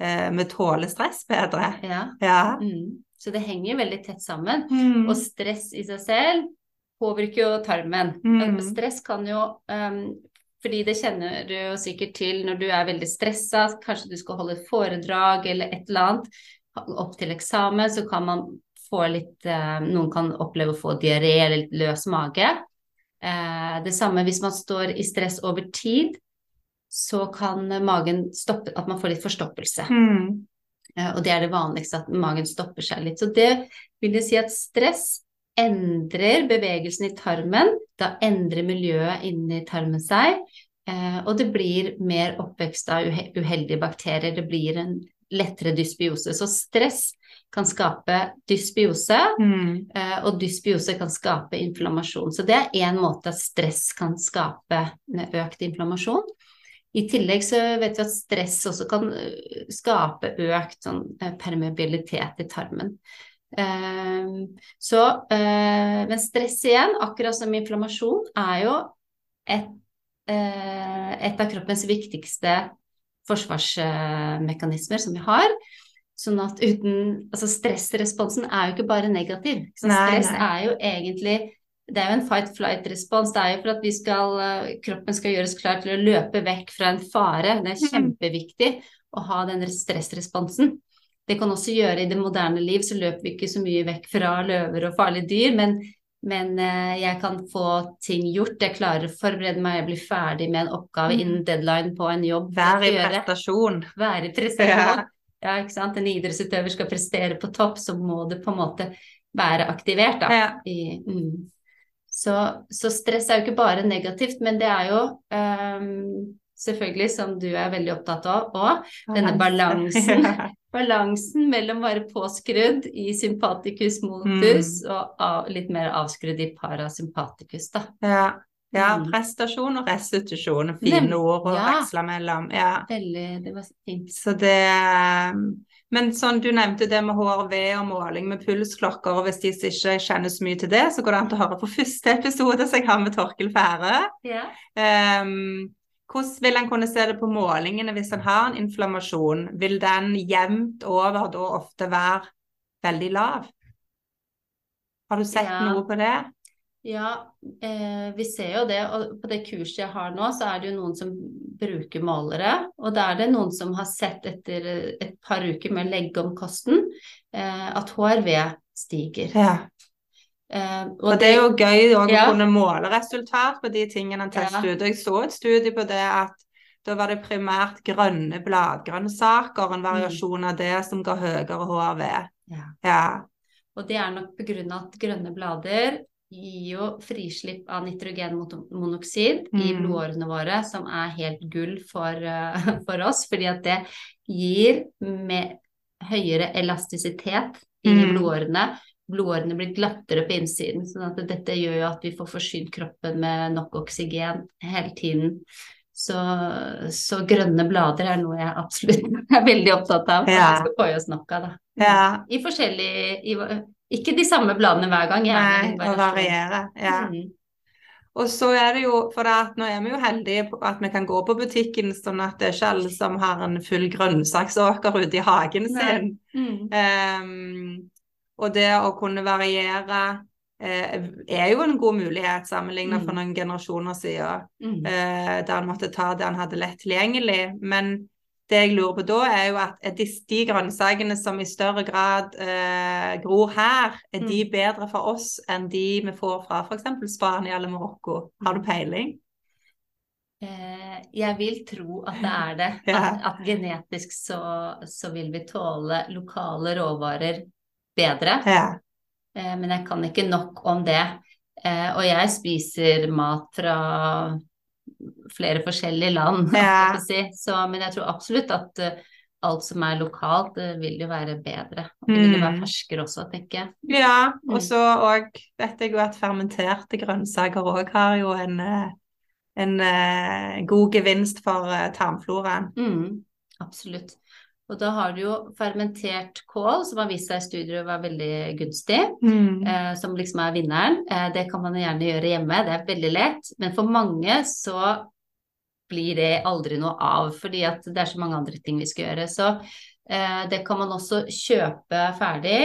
eh, vi tåler stress bedre. ja. Ja. Mm. Så det henger veldig tett sammen. Mm. Og stress i seg selv påvirker jo tarmen. Mm. Stress kan jo um, fordi det kjenner du jo sikkert til når du er veldig stressa, kanskje du skal holde et foredrag eller et eller annet opp til eksamen, så kan man få litt eh, Noen kan oppleve å få diaré eller litt løs mage. Eh, det samme hvis man står i stress over tid, så kan magen stoppe At man får litt forstoppelse. Mm. Eh, Og det er det vanligste, at magen stopper seg litt. Så det vil jo si at stress endrer bevegelsen i tarmen. Da endrer miljøet inni tarmen seg. eh, Og det blir mer oppvekst av uheldige bakterier. Det blir en lettere dysbiose. Så stress kan skape dysbiose, Mm. eh, og dysbiose kan skape inflammasjon. Så det er én måte at stress kan skape økt inflammasjon. I tillegg så vet vi at stress også kan skape økt sånn, eh, permeabilitet i tarmen. Ehm, så, eh, men stress igjen, akkurat som inflammasjon, er jo et, eh, et av kroppens viktigste forsvarsmekanismer som vi har. Sånn at uten Altså stressresponsen er jo ikke bare negativ. Så stress nei. er jo egentlig det er jo en fight-flight-respons. Det er jo for at vi skal, eh, kroppen skal gjøres klar til å løpe vekk fra en fare. Det er Mhm. kjempeviktig å ha den stressresponsen. Det kan også gjøre i det moderne liv, så løper vi ikke så mye vekk fra løver og farlige dyr, men, men eh, jeg kan få ting gjort. Jeg klarer å forberede meg, jeg blir ferdig med en oppgave innen deadline på en jobb. Være i prestasjon. Være i prestasjon. Ja, ikke sant. En idrettsutøver skal prestere på topp, så må det på en måte være aktivert, da. Ja. I, mm. så, så stress er jo ikke bare negativt, men det er jo um, selvfølgelig, som du er veldig opptatt av òg, denne balansen. <laughs> balansen mellom å være påskrudd i sympatikus-modus Mm. og av, litt mer avskrudd i parasympatikus, da. Ja. ja, Mm. prestasjon og restitusjon, fine Nem- ord å ja. veksle mellom. Ja. Veldig, det var fint. Så det um, Men sånn, du nevnte det med HRV og måling med pulsklokker, og hvis de ikke kjenner så mye til det, så går det an å høre på første episode som jeg har med Torkel Færø. Ja. Um, hvordan vil en kunne se det på målingene hvis en har en inflammasjon? Vil den jevnt over da ofte være veldig lav? Har du sett Ja. noe på det? Ja, eh, vi ser jo det, og på det kurset jeg har nå, så er det jo noen som bruker målere. Og da er det noen som har sett etter et par uker med å legge om kosten, eh, at HRV stiger. Ja. Eh, Og det er jo gøy å Ja. kunne måle resultat på de tingene en tester Ja. ut. Jeg så et studie på det at da var det primært grønne bladgrønnsaker, en variasjon av det som ga høyere HRV. Ja. Ja. Og det er nok av at grønne blader gir jo frislipp av nitrogenmonoksid i Mm. blodårene våre, som er helt gull for, eh, <laughs> for oss, fordi at det gir med høyere elastisitet i Mm. blodårene. Blodårene blir glattere på innsiden, sånn at dette gjør jo at vi får forsynt kroppen med nok oksygen hele tiden. Så, så grønne blader er noe jeg absolutt <laughs> er veldig opptatt av. Ja. Jeg skal få i oss nok av, da. ja. I forskjellig i, Ikke de samme bladene hver gang. Nei, å variere. Ja. Mm. Og så er det jo, for det at nå er vi jo heldige på at vi kan gå på butikken, sånn at det er ikke alle som har en full grønnsaksåker ute i hagen sin. Mm. Ehm, og det å kunne variere eh, er jo en god mulighet sammenlignet Mm. for noen generasjoner siden, Mm. eh, der en måtte ta det en hadde lett tilgjengelig. Men det jeg lurer på da, er jo at er de grønnsakene som i større grad eh, gror her, er de bedre for oss enn de vi får fra f.eks. Spania eller Marokko? Har du peiling? Eh, jeg vil tro at det er det. <laughs> At, at genetisk så, så vil vi tåle lokale råvarer bedre. Ja. Eh, men jeg kan ikke nok om det. Eh, og jeg spiser mat fra flere forskjellige land, Ja. si. så, men jeg tror absolutt at eh, alt som er lokalt, vil jo være bedre. Og det vil jo være Mm. ferskere også, tenker jeg. Ja, Mm. og så òg vet jeg jo at fermenterte grønnsaker òg har jo en, en god gevinst for tarmfloraen. Mm, absolutt. Og da har du jo fermentert kål, som har vist seg i studier å være veldig gunstig. Mm. eh, som liksom er vinneren. Eh, det kan man gjerne gjøre hjemme, det er veldig lett. Men for mange så blir det aldri noe av, fordi at det er så mange andre ting vi skal gjøre. Så eh, det kan man også kjøpe ferdig.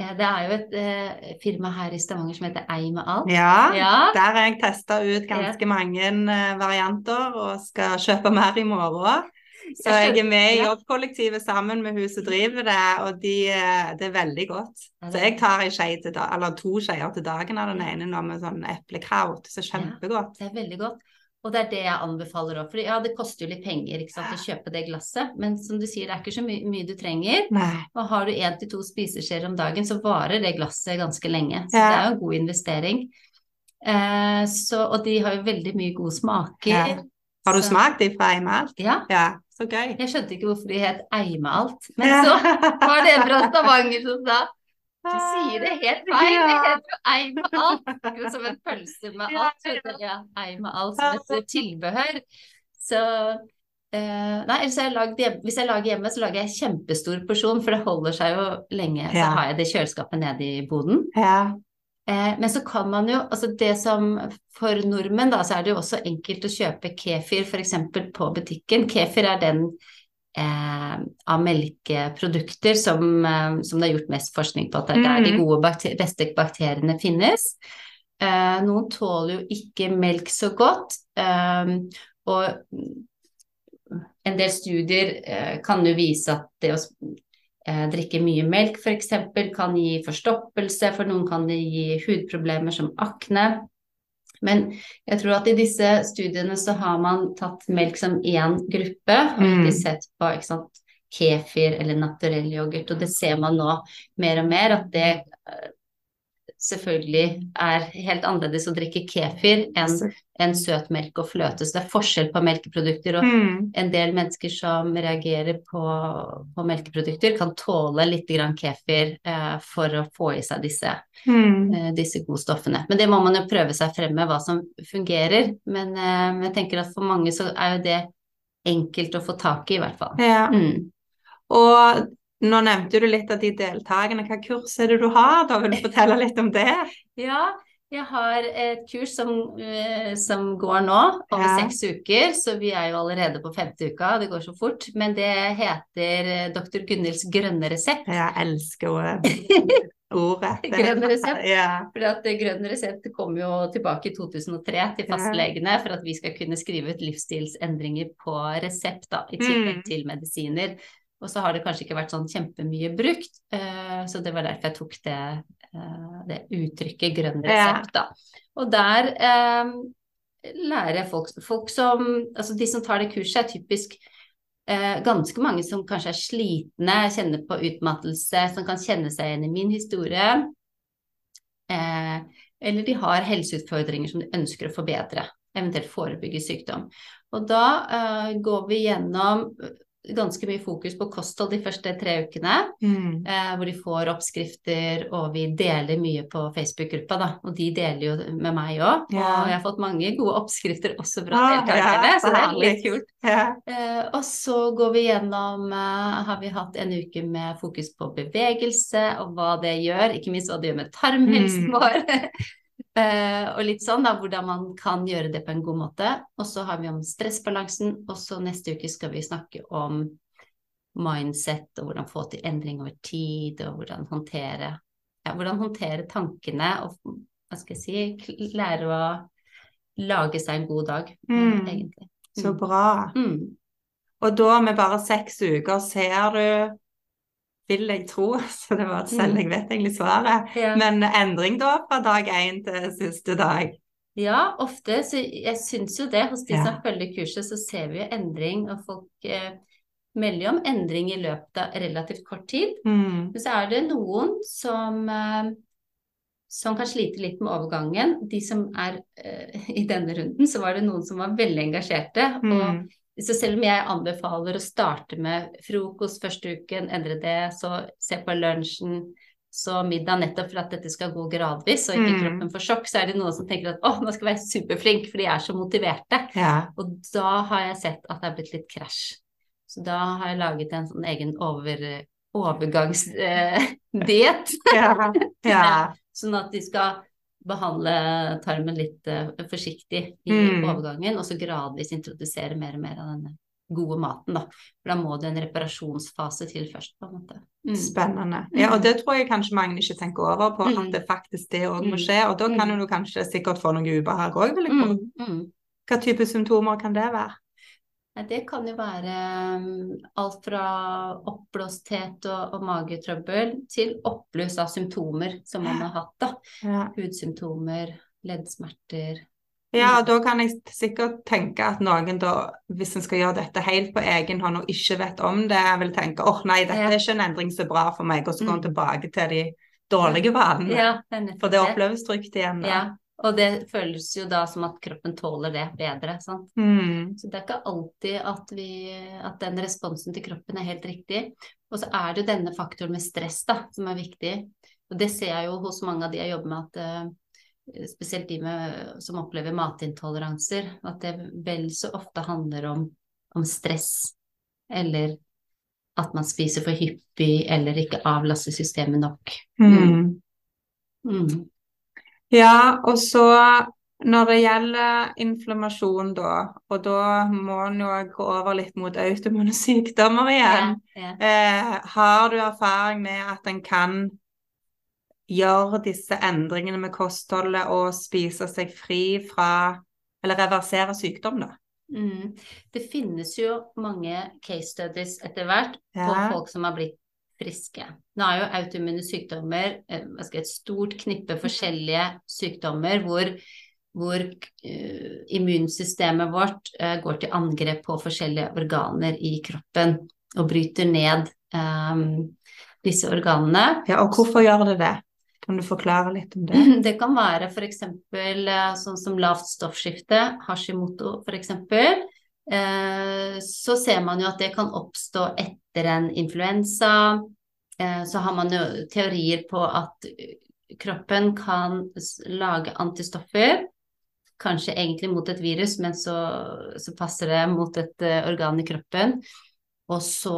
Eh, det er jo et eh, firma her i Stavanger som heter Ei med alt. Ja, Ja. der har jeg testa ut ganske mange eh, varianter og skal kjøpe mer i morgen. Så jeg er med i jobbkollektivet sammen med hun som driver det, og de, eh, det er veldig godt. Så jeg tar en skje til da, eller to skeier til dagen av den ene nå med sånn eplekraut. Så kjempegodt. Det er veldig godt. Og det er det jeg anbefaler òg. For ja, det koster jo litt penger ikke sant, å kjøpe det glasset. Men som du sier, det er ikke så my mye du trenger. Nei. Og har du én til to spiseskjeer om dagen, så varer det glasset ganske lenge. Så Ja. det er jo en god investering. Eh, så, og de har jo veldig mye gode smaker. Ja. Har du Så- smakt de fra Eimalt? Ja. Ja, så gøy. Jeg skjønte ikke hvorfor de het Eimealt. Men så var det en fra Stavanger som sa du sier det helt feil, det heter jo ei med alt. Jo, Som en pølse med alt. Ja, ei alt som et tilbehør. Så Uh, Nei, jeg lagd hvis jeg lager hjemme, så lager jeg kjempestor porsjon, for det holder seg jo lenge. Så har jeg det kjøleskapet nede i boden. Ja. Eh, men så kan man jo, altså det som for nordmenn, da, så er det jo også enkelt å kjøpe kefir f.eks. på butikken. Kefir er den eh, av melkeprodukter som, eh, som det er gjort mest forskning på, at det er der de Mhm. gode bakter beste bakteriene finnes. Eh, noen tåler jo ikke melk så godt, eh, og en del studier eh, kan jo vise at det å drikke mye melk f.eks. kan gi forstoppelse, for noen kan det gi hudproblemer som akne. Men jeg tror at i disse studiene så har man tatt melk som én gruppe, og Mm. ikke sett på ikke sant, kefir eller naturell yoghurt. Og det ser man nå mer og mer, at det eh, selvfølgelig er helt annerledes å drikke kefir enn enn søtmelk og fløte. Så det er forskjell på melkeprodukter. Og Mm. en del mennesker som reagerer på, på melkeprodukter, kan tåle litt grann kefir eh, for å få i seg disse, Mm. eh, disse gode stoffene. Men det må man jo prøve seg frem med hva som fungerer. Men eh, jeg tenker at for mange så er jo det enkelt å få tak i, i hvert fall. Ja. Mm. Og nå nevnte du litt av de deltakerne. Hva kurs er det du har, da? Vil du fortelle litt om det? Ja, jeg har et kurs som, eh, som går nå, over Ja. seks uker, så vi er jo allerede på femte uka, det går så fort. Men det heter eh, Dr. Gunhilds grønne resept. Jeg elsker ordet. <laughs> ordet. Grønn resept. Ja. For eh, Grønn resept kom jo tilbake i 2003 til fastlegene for at vi skal kunne skrive ut livsstilsendringer på resept, da, i tillegg Mm. til medisiner. Og så har det kanskje ikke vært sånn kjempemye brukt, eh, så det var derfor jeg tok det, eh, det uttrykket grønn resept, da. Og der eh, lærer jeg folk, folk som Altså de som tar det kurset, er typisk eh, ganske mange som kanskje er slitne, kjenner på utmattelse, som kan kjenne seg igjen i min historie. Eh, eller de har helseutfordringer som de ønsker å forbedre, eventuelt forebygge sykdom. Og da eh, går vi gjennom ganske mye fokus på kosthold de første tre ukene, Mm. eh, hvor de får oppskrifter, og vi deler mye på Facebook-gruppa, da. Og de deler jo med meg òg. Yeah. Og jeg har fått mange gode oppskrifter også fra Ah, deltakerne, yeah, så det er litt kult. Yeah. Eh, og så går vi gjennom eh, Har vi hatt en uke med fokus på bevegelse og hva det gjør, ikke minst hva det gjør med tarmhelsen Mm. vår. <laughs> Eh, og litt sånn da, hvordan man kan gjøre det på en god måte. Og så har vi om stressbalansen, og så neste uke skal vi snakke om mindset og hvordan få til endring over tid, og hvordan håndtere, ja, hvordan håndtere tankene og hva skal jeg si, lære å lage seg en god dag, Mm. egentlig. Så Mm. bra. Mm. Og da med bare seks uker ser du vil jeg tro, <laughs> så det var selv jeg vet egentlig svaret. Ja. Men endring da fra dag én til siste dag. Ja, ofte. Så jeg syns jo det. Hos de Ja. som følger kurset, så ser vi jo endring, og folk eh, melder om endring i løpet av relativt kort tid. Mm. Men så er det noen som, eh, som kan slite litt med overgangen. De som er eh, <laughs> I denne runden så var det noen som var veldig engasjerte. Og Mm. Så selv om jeg anbefaler å starte med frokost første uken, endre det, så se på lunsjen, så middag, nettopp for at dette skal gå gradvis og ikke Mm. kroppen får sjokk, så er det noen som tenker at å, nå skal jeg være superflink, for de er så motiverte. Ja. Og da har jeg sett at det er blitt litt krasj. Så da har jeg laget en sånn egen over, overgangsdiett, <laughs> Ja. ja. <laughs> sånn at de skal behandle tarmen litt eh, forsiktig i Mm. overgangen, og så gradvis introdusere mer og mer av denne gode maten, da. For da må det en reparasjonsfase til først, på en måte. Mm. Spennende. Ja, og det tror jeg kanskje mange ikke tenker over på, Mm. at det faktisk det òg må Mm. skje. Og da kan Mm. du kanskje sikkert få noe ubehag òg, vil jeg tro. Mm. Mm. Hva type symptomer kan det være? Det kan jo være um, alt fra oppblåsthet og, og magetrøbbel til oppbluss av symptomer som man har hatt. da. Ja. Hudsymptomer, leddsmerter. Ja, og da kan jeg sikkert tenke at noen da, hvis en skal gjøre dette helt på egen hånd og ikke vet om det, vil tenke åh nei, dette er ikke en endring så bra for meg, og så går en Mm. tilbake til de dårlige vanene. Ja, For det oppleves trygt igjen. Da. Ja, og det føles jo da som at kroppen tåler det bedre. sant? Mm. Så det er ikke alltid at, vi, at den responsen til kroppen er helt riktig. Og så er det jo denne faktoren med stress da, som er viktig. Og det ser jeg jo hos mange av de jeg jobber med, at uh, spesielt de med, som opplever matintoleranser, at det vel så ofte handler om, om stress. Eller at man spiser for hyppig, eller ikke avlaster systemet nok. Mm. Mm. Ja, og så når det gjelder inflammasjon, da, og da må en jo gå over litt mot autoimmune sykdommer igjen. Ja, ja. Eh, har du erfaring med at en kan gjøre disse endringene med kostholdet og spise seg fri fra Eller reversere sykdom, da? Mm. Det finnes jo mange case studies etter hvert på folk som har blitt friske. Nå er jo autoimmune sykdommer eh, et stort knippe forskjellige sykdommer hvor, hvor uh, immunsystemet vårt uh, går til angrep på forskjellige organer i kroppen og bryter ned um, disse organene. Ja, og hvorfor gjør det det? Kan du forklare litt om det? <clears throat> Det kan være f.eks. sånn som lavt stoffskifte, Hashimoto f.eks. Eh, så ser man jo at det kan oppstå etter en influensa. Eh, så har man jo teorier på at kroppen kan lage antistoffer. Kanskje egentlig mot et virus, men så, så passer det mot et organ i kroppen. Og så,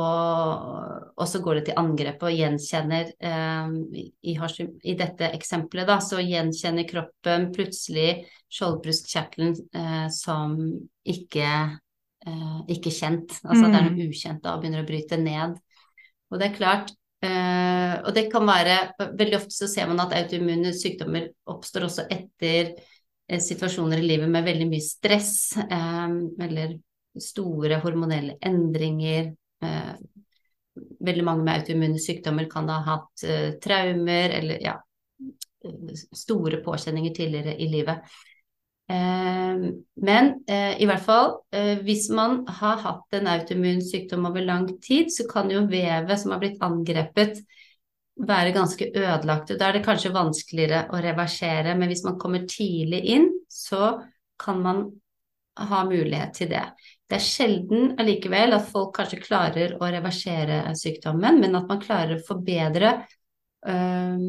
og så, går det til angrep og gjenkjenner eh, i, i, dette eksempelet, da, så gjenkjenner kroppen plutselig skjoldbruskkjertelen eh, som ikke, eh, ikke kjent. Altså at det er noe mm. ukjent da, og begynner å bryte ned. Og det er klart eh, Og det kan være Veldig ofte så ser man at autoimmune sykdommer oppstår også etter eh, situasjoner i livet med veldig mye stress, eh, eller store hormonelle endringer, Eh, veldig mange med autoimmune sykdommer kan ha hatt eh, traumer eller ja, store påkjenninger tidligere i livet. Eh, men i hvert fall, hvis man har hatt en autoimmun sykdom over lang tid, så kan jo vevet som har blitt angrepet, være ganske ødelagt. Da er det kanskje vanskeligere å reversere, men hvis man kommer tidlig inn, så kan man ha mulighet til det. Det er sjelden allikevel at folk kanskje klarer å reversere sykdommen, men at man klarer å forbedre øh,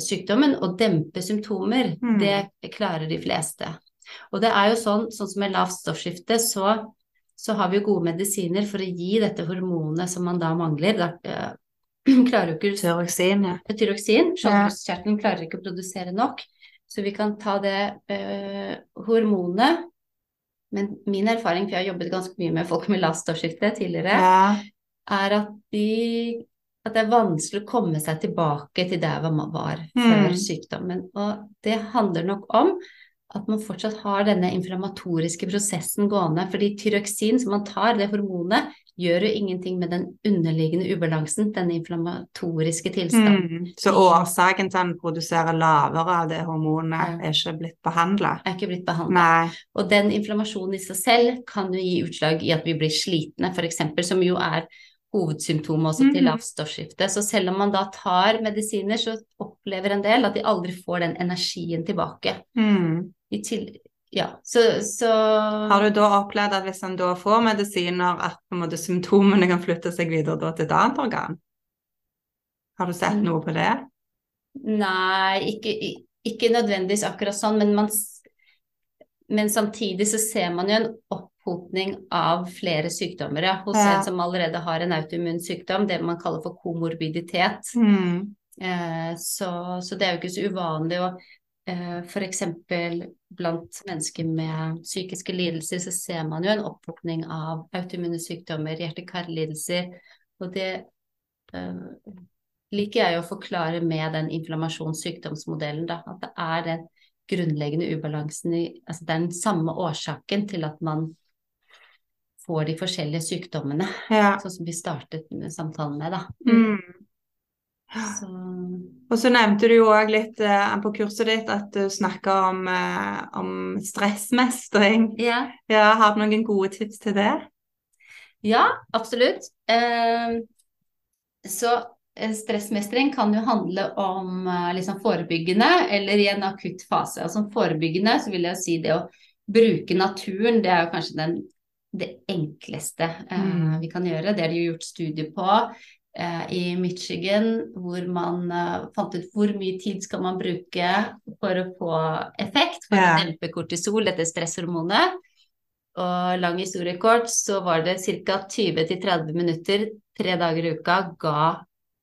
sykdommen og dempe symptomer, mm. det klarer de fleste. Og det er jo sånn, sånn som med lavt stoffskifte, så, så, har vi jo gode medisiner for å gi dette hormonet som man da mangler. Da, øh, <clears throat> klarer jo ikke Tyroksin, ja. Tyroksin. Skjoldbruskkjertelen klarer ikke å produsere nok. Så vi kan ta det øh, hormonet men min erfaring, for jeg har jobbet ganske mye med folk med lavt stoffskifte tidligere, ja. er at, de, at, det er vanskelig å komme seg tilbake til der man var mm. før sykdommen. Og det handler nok om at man fortsatt har denne inflammatoriske prosessen gående. Fordi tyroksin som man tar, det hormonet, gjør jo ingenting med den underliggende ubalansen, den inflammatoriske tilstanden. Mm. Så årsaken til at han produserer lavere av det hormonet, ja. er ikke blitt behandla? Er ikke blitt behandla. Og den inflammasjonen i seg selv kan jo gi utslag i at vi blir slitne, f.eks., som jo er hovedsymptomet også til mm. lavt stoffskifte. Så selv om man da tar medisiner, så opplever en del at de aldri får den energien tilbake. Mm. I til ja, så, så, Har du da opplevd at hvis en da får medisiner, at måte symptomene kan flytte seg videre til et annet organ? Har du sett mm. noe på det? Nei, ikke, ikke nødvendigvis akkurat sånn, men, man, men, samtidig så ser man jo en opphopning av flere sykdommer ja, hos ja. en som allerede har en autoimmun sykdom, det man kaller for komorbiditet. Mm. Eh, så, så, det er jo ikke så uvanlig. Og Eh, F.eks. blant mennesker med psykiske lidelser så ser man jo en oppvåkning av autoimmune sykdommer, hjerte-karlidelser. Og det eh, liker jeg å forklare med den inflammasjonssykdomsmodellen, da. At det er den grunnleggende ubalansen i Altså det er den samme årsaken til at man får de forskjellige sykdommene. Ja. Sånn som vi startet samtalen med, da. Mm. Så. Og så nevnte du jo òg litt eh, på kurset ditt at du snakker om, eh, om stressmestring. Ja. ja. Har du noen gode tips til det? Ja, absolutt. Eh, så stressmestring kan jo handle om eh, liksom forebyggende eller i en akutt fase. Altså forebyggende så vil jeg si det å bruke naturen, det er jo kanskje den, det enkleste eh, mm. vi kan gjøre. Det er det jo gjort studier på. Eh, i Michigan, hvor man uh, fant ut hvor mye tid skal man bruke for å få effekt, for ja. å dempe kortisol, dette stresshormonet. Og lang historie kort, så var det ca. 20-30 minutter tre dager i uka ga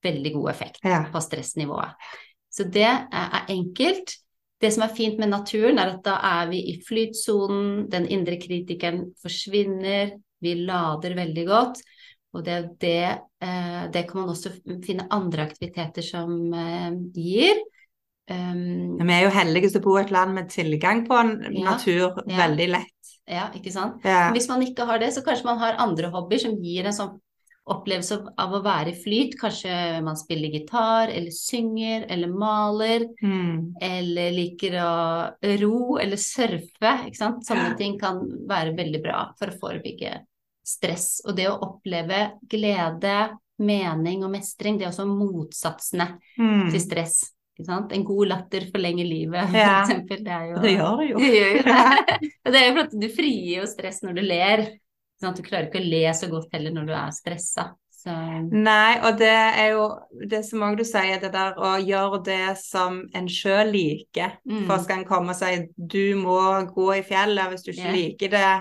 veldig god effekt ja. på stressnivået. Så det er enkelt. Det som er fint med naturen, er at da er vi i flytsonen, den indre kritikeren forsvinner, vi lader veldig godt. Og det, det, eh, det, kan man også finne andre aktiviteter som eh, gir. Um, vi er jo heldige som bor i et land med tilgang på natur ja, veldig lett. Ja, ikke sant. Ja. Hvis man ikke har det, så kanskje man har andre hobbyer som gir en sånn opplevelse av å være i flyt. Kanskje man spiller gitar, eller synger, eller maler. Mm. Eller liker å ro, eller surfe. Ikke sant. Sånne ting kan være veldig bra for å forebygge stress. Og det å oppleve glede, mening og mestring, det er også motsatsene mm. til stress. Ikke sant? En god latter forlenger livet, for Ja. eksempel. Det jo Det gjør det jo. Det gjør jo det. <laughs> Det er jo for at du frier jo stress når du ler. Sånn at du klarer ikke å le så godt heller når du er stressa. Så Nei, og det er jo det som òg du sier, det der å gjøre det som en sjøl liker. Mm. For skal en komme og si du må gå i fjellet, hvis du ikke yeah. liker det,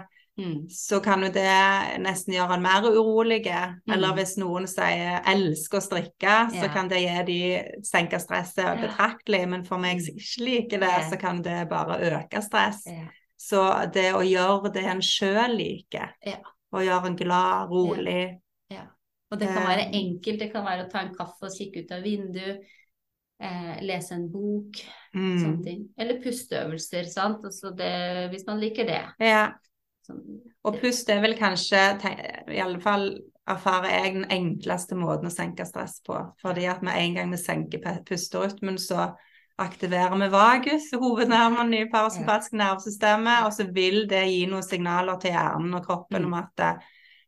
mm. så kan jo det nesten gjøre en mer urolig. Eller Mm. hvis noen sier 'elsker å strikke', så kan det gi de senke stresset Ja. betraktelig. Men for meg som ikke liker det, så kan det bare øke stress. Ja. Så det å gjøre det en sjøl liker, Ja. og gjøre en glad, rolig Og det kan være Eh. enkelt. Det kan være å ta en kaffe og kikke ut av vinduet. Eh, lese en bok, mm. sånne ting. Eller pusteøvelser, sant. Altså det, hvis man liker det. Ja. Sånn, Og pust er vel kanskje, i alle fall erfarer jeg, den enkleste måten å senke stress på. Fordi at med en gang vi senker pusterytmen, så aktiverer vi vagus, hovednerven i parasympatiske nervesystemet, og så vil det gi noen signaler til hjernen og kroppen Mm. om at eh,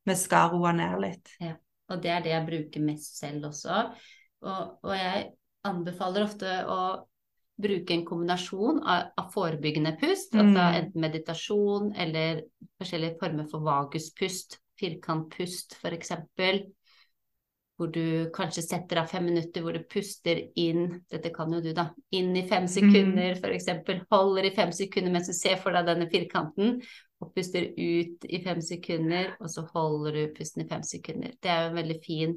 vi skal roe ned litt. Ja. Og det er det jeg bruker mest selv også. Og, og jeg anbefaler ofte å bruke en kombinasjon av, av forebyggende pust, Mm. altså enten meditasjon eller forskjellige former for vaguspust, firkantpust f.eks. Hvor du kanskje setter av fem minutter hvor du puster inn, dette kan jo du da, inn i fem sekunder f.eks. Holder i fem sekunder mens du ser for deg denne firkanten, og puster ut i fem sekunder, og så holder du pusten i fem sekunder. Det er jo en veldig fin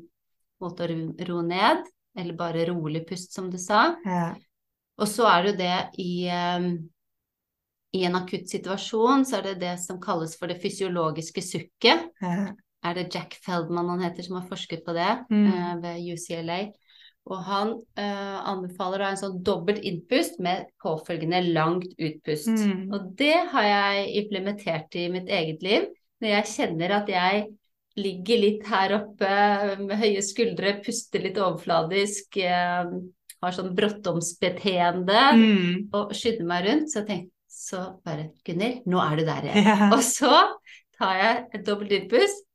måte å ro, ned, eller bare rolig pust, som du sa. Ja. Og så er det jo det i, eh, i en akutt situasjon, så er det det som kalles for det fysiologiske sukket. Ja. Er det Jack Feldman han heter som har forsket på det Mm. uh, ved UCLA. Og han uh, anbefaler da en sånn dobbelt innpust med påfølgende langt utpust. Mm. Og det har jeg implementert i mitt eget liv. Når jeg kjenner at jeg ligger litt her oppe med høye skuldre, puster litt overfladisk, uh, har sånn bråttomsbeteende Mm. og skynder meg rundt, så tenker så bare Gunnhild, nå er du der igjen. Ja. Og så tar jeg et dobbelt innpust.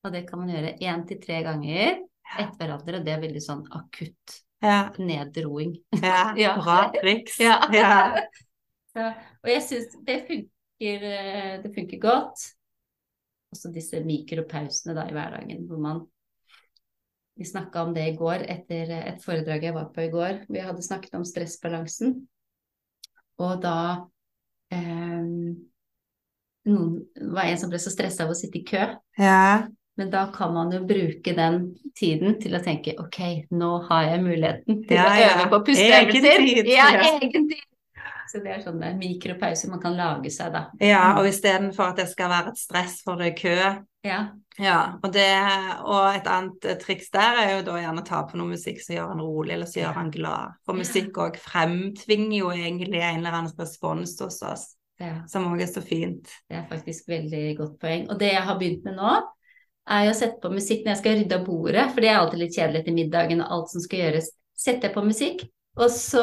Og det kan man gjøre én til tre ganger etter hverandre, og det er veldig sånn akutt Ja. nedroing. ja. <laughs> Ja. Bra triks. Ja. Ja. <laughs> Så, og jeg syns det funker, eh, det funker godt. Også disse mikropausene da i hverdagen hvor man Vi snakka om det i går etter et foredrag jeg var på i går. Vi hadde snakket om stressbalansen. Og da eh, Noen det var en som ble så stressa av å sitte i kø. ja. Men da kan man jo bruke den tiden til å tenke ok, nå har jeg muligheten til Ja, å ja. øve på Egen pusteøvelser. Ja, ja. egen tid. Så det er sånne mikropauser man kan lage seg, da. ja, og istedenfor at det skal være et stress for det kø, Ja. Ja, og, det, og et annet eh, triks der er jo da gjerne å ta på noe musikk som gjør han rolig, eller som gjør han glad. For musikk òg fremtvinger jo egentlig en eller annen respons hos oss, ja. som òg er så fint. Det er faktisk veldig godt poeng. Og det jeg har begynt med nå, er jo å sette på musikk når jeg skal rydde av bordet, for det er alltid litt kjedelig etter middagen og alt som skal gjøres. Setter jeg på musikk, og så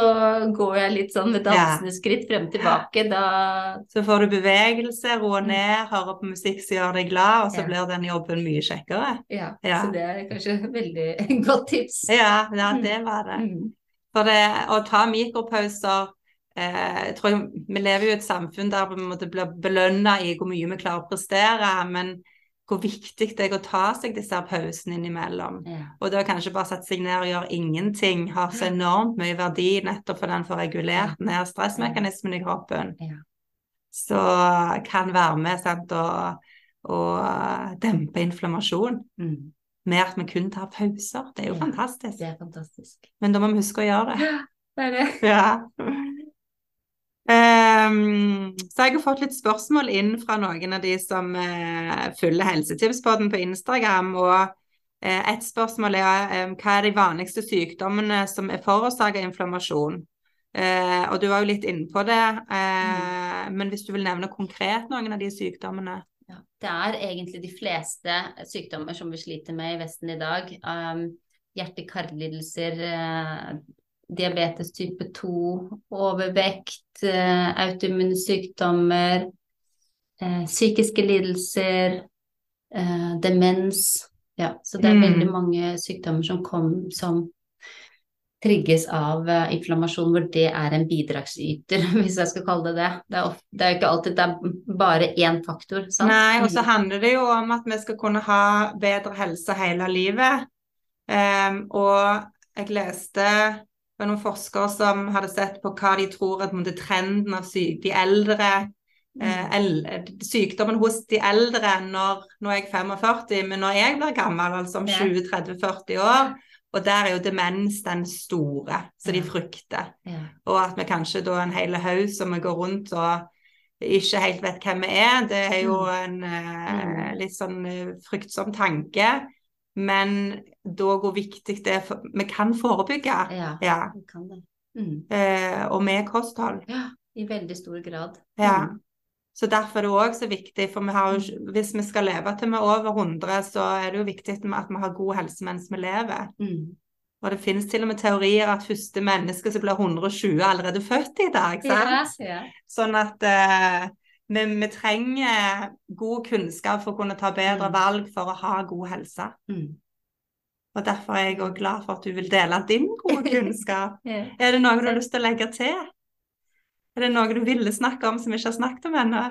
går jeg litt sånn med dansende skritt frem og tilbake. Da Så får du bevegelse, roer ned, hører på musikk som gjør deg glad, og så Mm. Ja. blir den jobben mye kjekkere. Ja, Ja. så det er kanskje et veldig <laughs> godt tips. Ja, ja det var det. Mm. For det å ta mikropauser eh, jeg tror Vi lever jo i et samfunn der vi måtte bli belønna i hvor mye vi klarer å prestere, men hvor viktig det er å ta seg disse pausene innimellom. Ja. Og da kanskje bare sette seg ned og gjøre ingenting har så enormt mye verdi nettopp for den får regulert ned stressmekanismen i kroppen. Ja. Så kan være med sant, og, og dempe inflammasjon Mm. med at vi kun tar pauser. Det er jo Ja. fantastisk. Det er fantastisk. Men da må vi huske å gjøre det. Ja, Det er det. Ja. <laughs> Ehm, så jeg har fått litt spørsmål inn fra noen av de som uh, følger Helsetipspodden på Instagram. Og uh, et spørsmål er um, hva er de vanligste sykdommene som er forårsaka inflammasjon? Uh, og du var jo litt inne på det, mm. men hvis du vil nevne konkret noen av de sykdommene? Ja, det er egentlig de fleste sykdommer som vi sliter med i Vesten i dag. Um, Hjerte-karlidelser, uh, diabetes type 2, overvekt, uh, autoimmune sykdommer, uh, psykiske lidelser, uh, demens. Ja, så det er Mm. veldig mange sykdommer som kom som trigges av eh, inflammasjon, hvor det er en bidragsyter, <laughs> hvis jeg skal kalle det det. Det er, ofte, det er jo ikke alltid det er bare én faktor, sant? Nei, og så handler det jo om at vi skal kunne ha bedre helse hele livet. Um, og jeg leste det var noen forskere som hadde sett på hva de tror at på trenden av syk, de eldre eh, el, Sykdommen hos de eldre når Nå er jeg 45, men når jeg blir gammel, altså om 20-30-40 år, og der er jo demens den store, så de frykter. Ja. Og at vi kanskje da er en hel haug som vi går rundt og ikke helt vet hvem vi er. Det er jo en eh, Mm. litt sånn eh, fryktsom tanke. Men da hvor viktig det er for Vi kan forebygge. ja, Ja. vi kan det. Mm. Eh, og med kosthold. Ja, i veldig stor grad. Ja. Mm. Så derfor er det òg så viktig, for vi har jo, hvis vi skal leve til vi er over 100, så er det jo viktig at vi har god helse mens vi lever. Mm. Og det finnes til og med teorier at første menneske som blir 120 er allerede født i dag. Ja, ja. Sånn at eh, vi, vi trenger god kunnskap for å kunne ta bedre Mm. valg for å ha god helse. Mm. Og derfor er jeg òg glad for at du vil dele din gode <laughs> kunnskap. Ja. Er det noe du har lyst til å legge til? Er det noe du ville snakke om som vi ikke har snakket om ennå?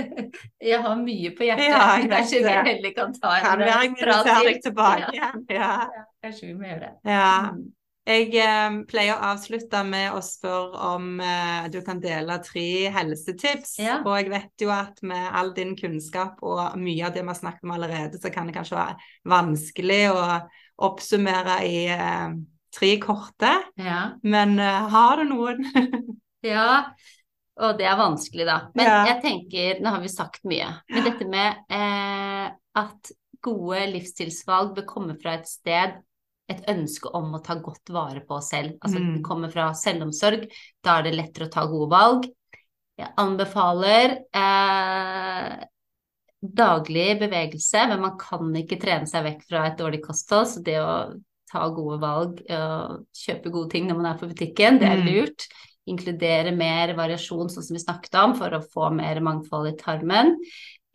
<laughs> Jeg har mye på hjertet. Ja, <laughs> jeg Kanskje vi heller kan ta en Kan være prat til. tilbake Ja. igjen. Ja. Kanskje vi må gjøre det. ja. Mm. Jeg eh, pleier å avslutte med å spørre om eh, du kan dele tre helsetips. Ja. Og jeg vet jo at med all din kunnskap og mye av det vi har snakket om allerede, så kan det kanskje være vanskelig å oppsummere i eh, tre korte. Ja. Men eh, har du noen? <laughs> Ja, og det er vanskelig, da. Men Ja. jeg tenker, nå har vi sagt mye, men dette med eh, at gode livsstilsvalg bør komme fra et sted, et ønske om å ta godt vare på oss selv. Altså Mm. det kommer fra selvomsorg, da er det lettere å ta gode valg. Jeg anbefaler eh, daglig bevegelse, men man kan ikke trene seg vekk fra et dårlig kosthold, så det å ta gode valg og kjøpe gode ting når man er på butikken, det er Mm. lurt inkludere mer variasjon, sånn som vi snakket om, for å få mer mangfold i tarmen.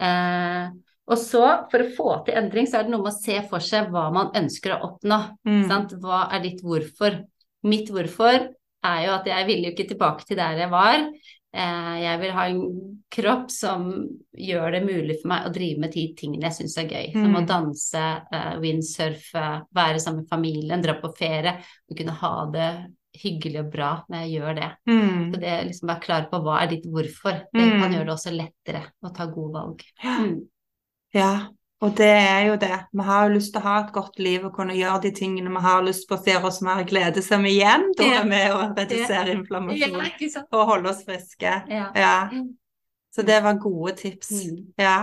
Eh, og så, for å få til endring, så er det noe med å se for seg hva man ønsker å oppnå. Mm. Sant? Hva er ditt hvorfor? Mitt hvorfor er jo at jeg ville jo ikke tilbake til der jeg var. Eh, jeg vil ha en kropp som gjør det mulig for meg å drive med de tingene jeg syns er gøy. Som Mm. å danse, eh, windsurfe, være sammen med familien, dra på ferie. Og kunne ha det hyggelig og bra når jeg gjør det. Mm. Så det liksom være klar på hva er ditt hvorfor. Det Mm. kan gjøre det også lettere å ta gode valg. Mm. Ja, og det er jo det. Vi har jo lyst til å ha et godt liv og kunne gjøre de tingene vi har lyst på, og ser oss mer glede som igjen da er med å redusere inflammasjon og holde oss friske. Ja. Ja, så det var gode tips. Mm. Ja.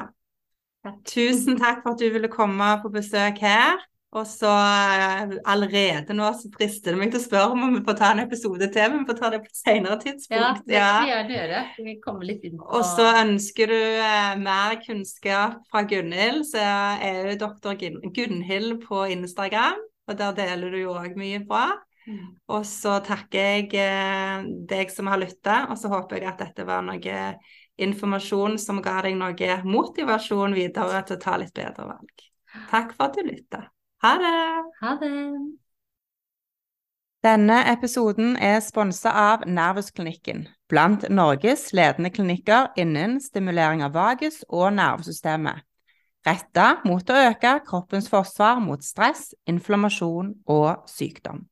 Tusen takk for at du ville komme på besøk her. Og så eh, allerede nå så frister det meg til å spørre om vi får ta en episode til, men vi får ta det på et senere Ja, det skal vi gjøre. Vi kommer litt inn på Og så ønsker du eh, mer kunnskap fra Gunhild, så er jo doktor Gun- Gunhild på Instagram, og der deler du jo òg mye bra. Mm. Og så takker jeg eh, deg som har lytta, og så håper jeg at dette var noe informasjon som ga deg noe motivasjon videre til å ta litt bedre valg. Takk for at du lytta. Ha det! Ha det. Denne episoden er sponsa av Nervusklinikken, blant Norges ledende klinikker innen stimulering av vagus og nervesystemet, retta mot å øke kroppens forsvar mot stress, inflammasjon og sykdom.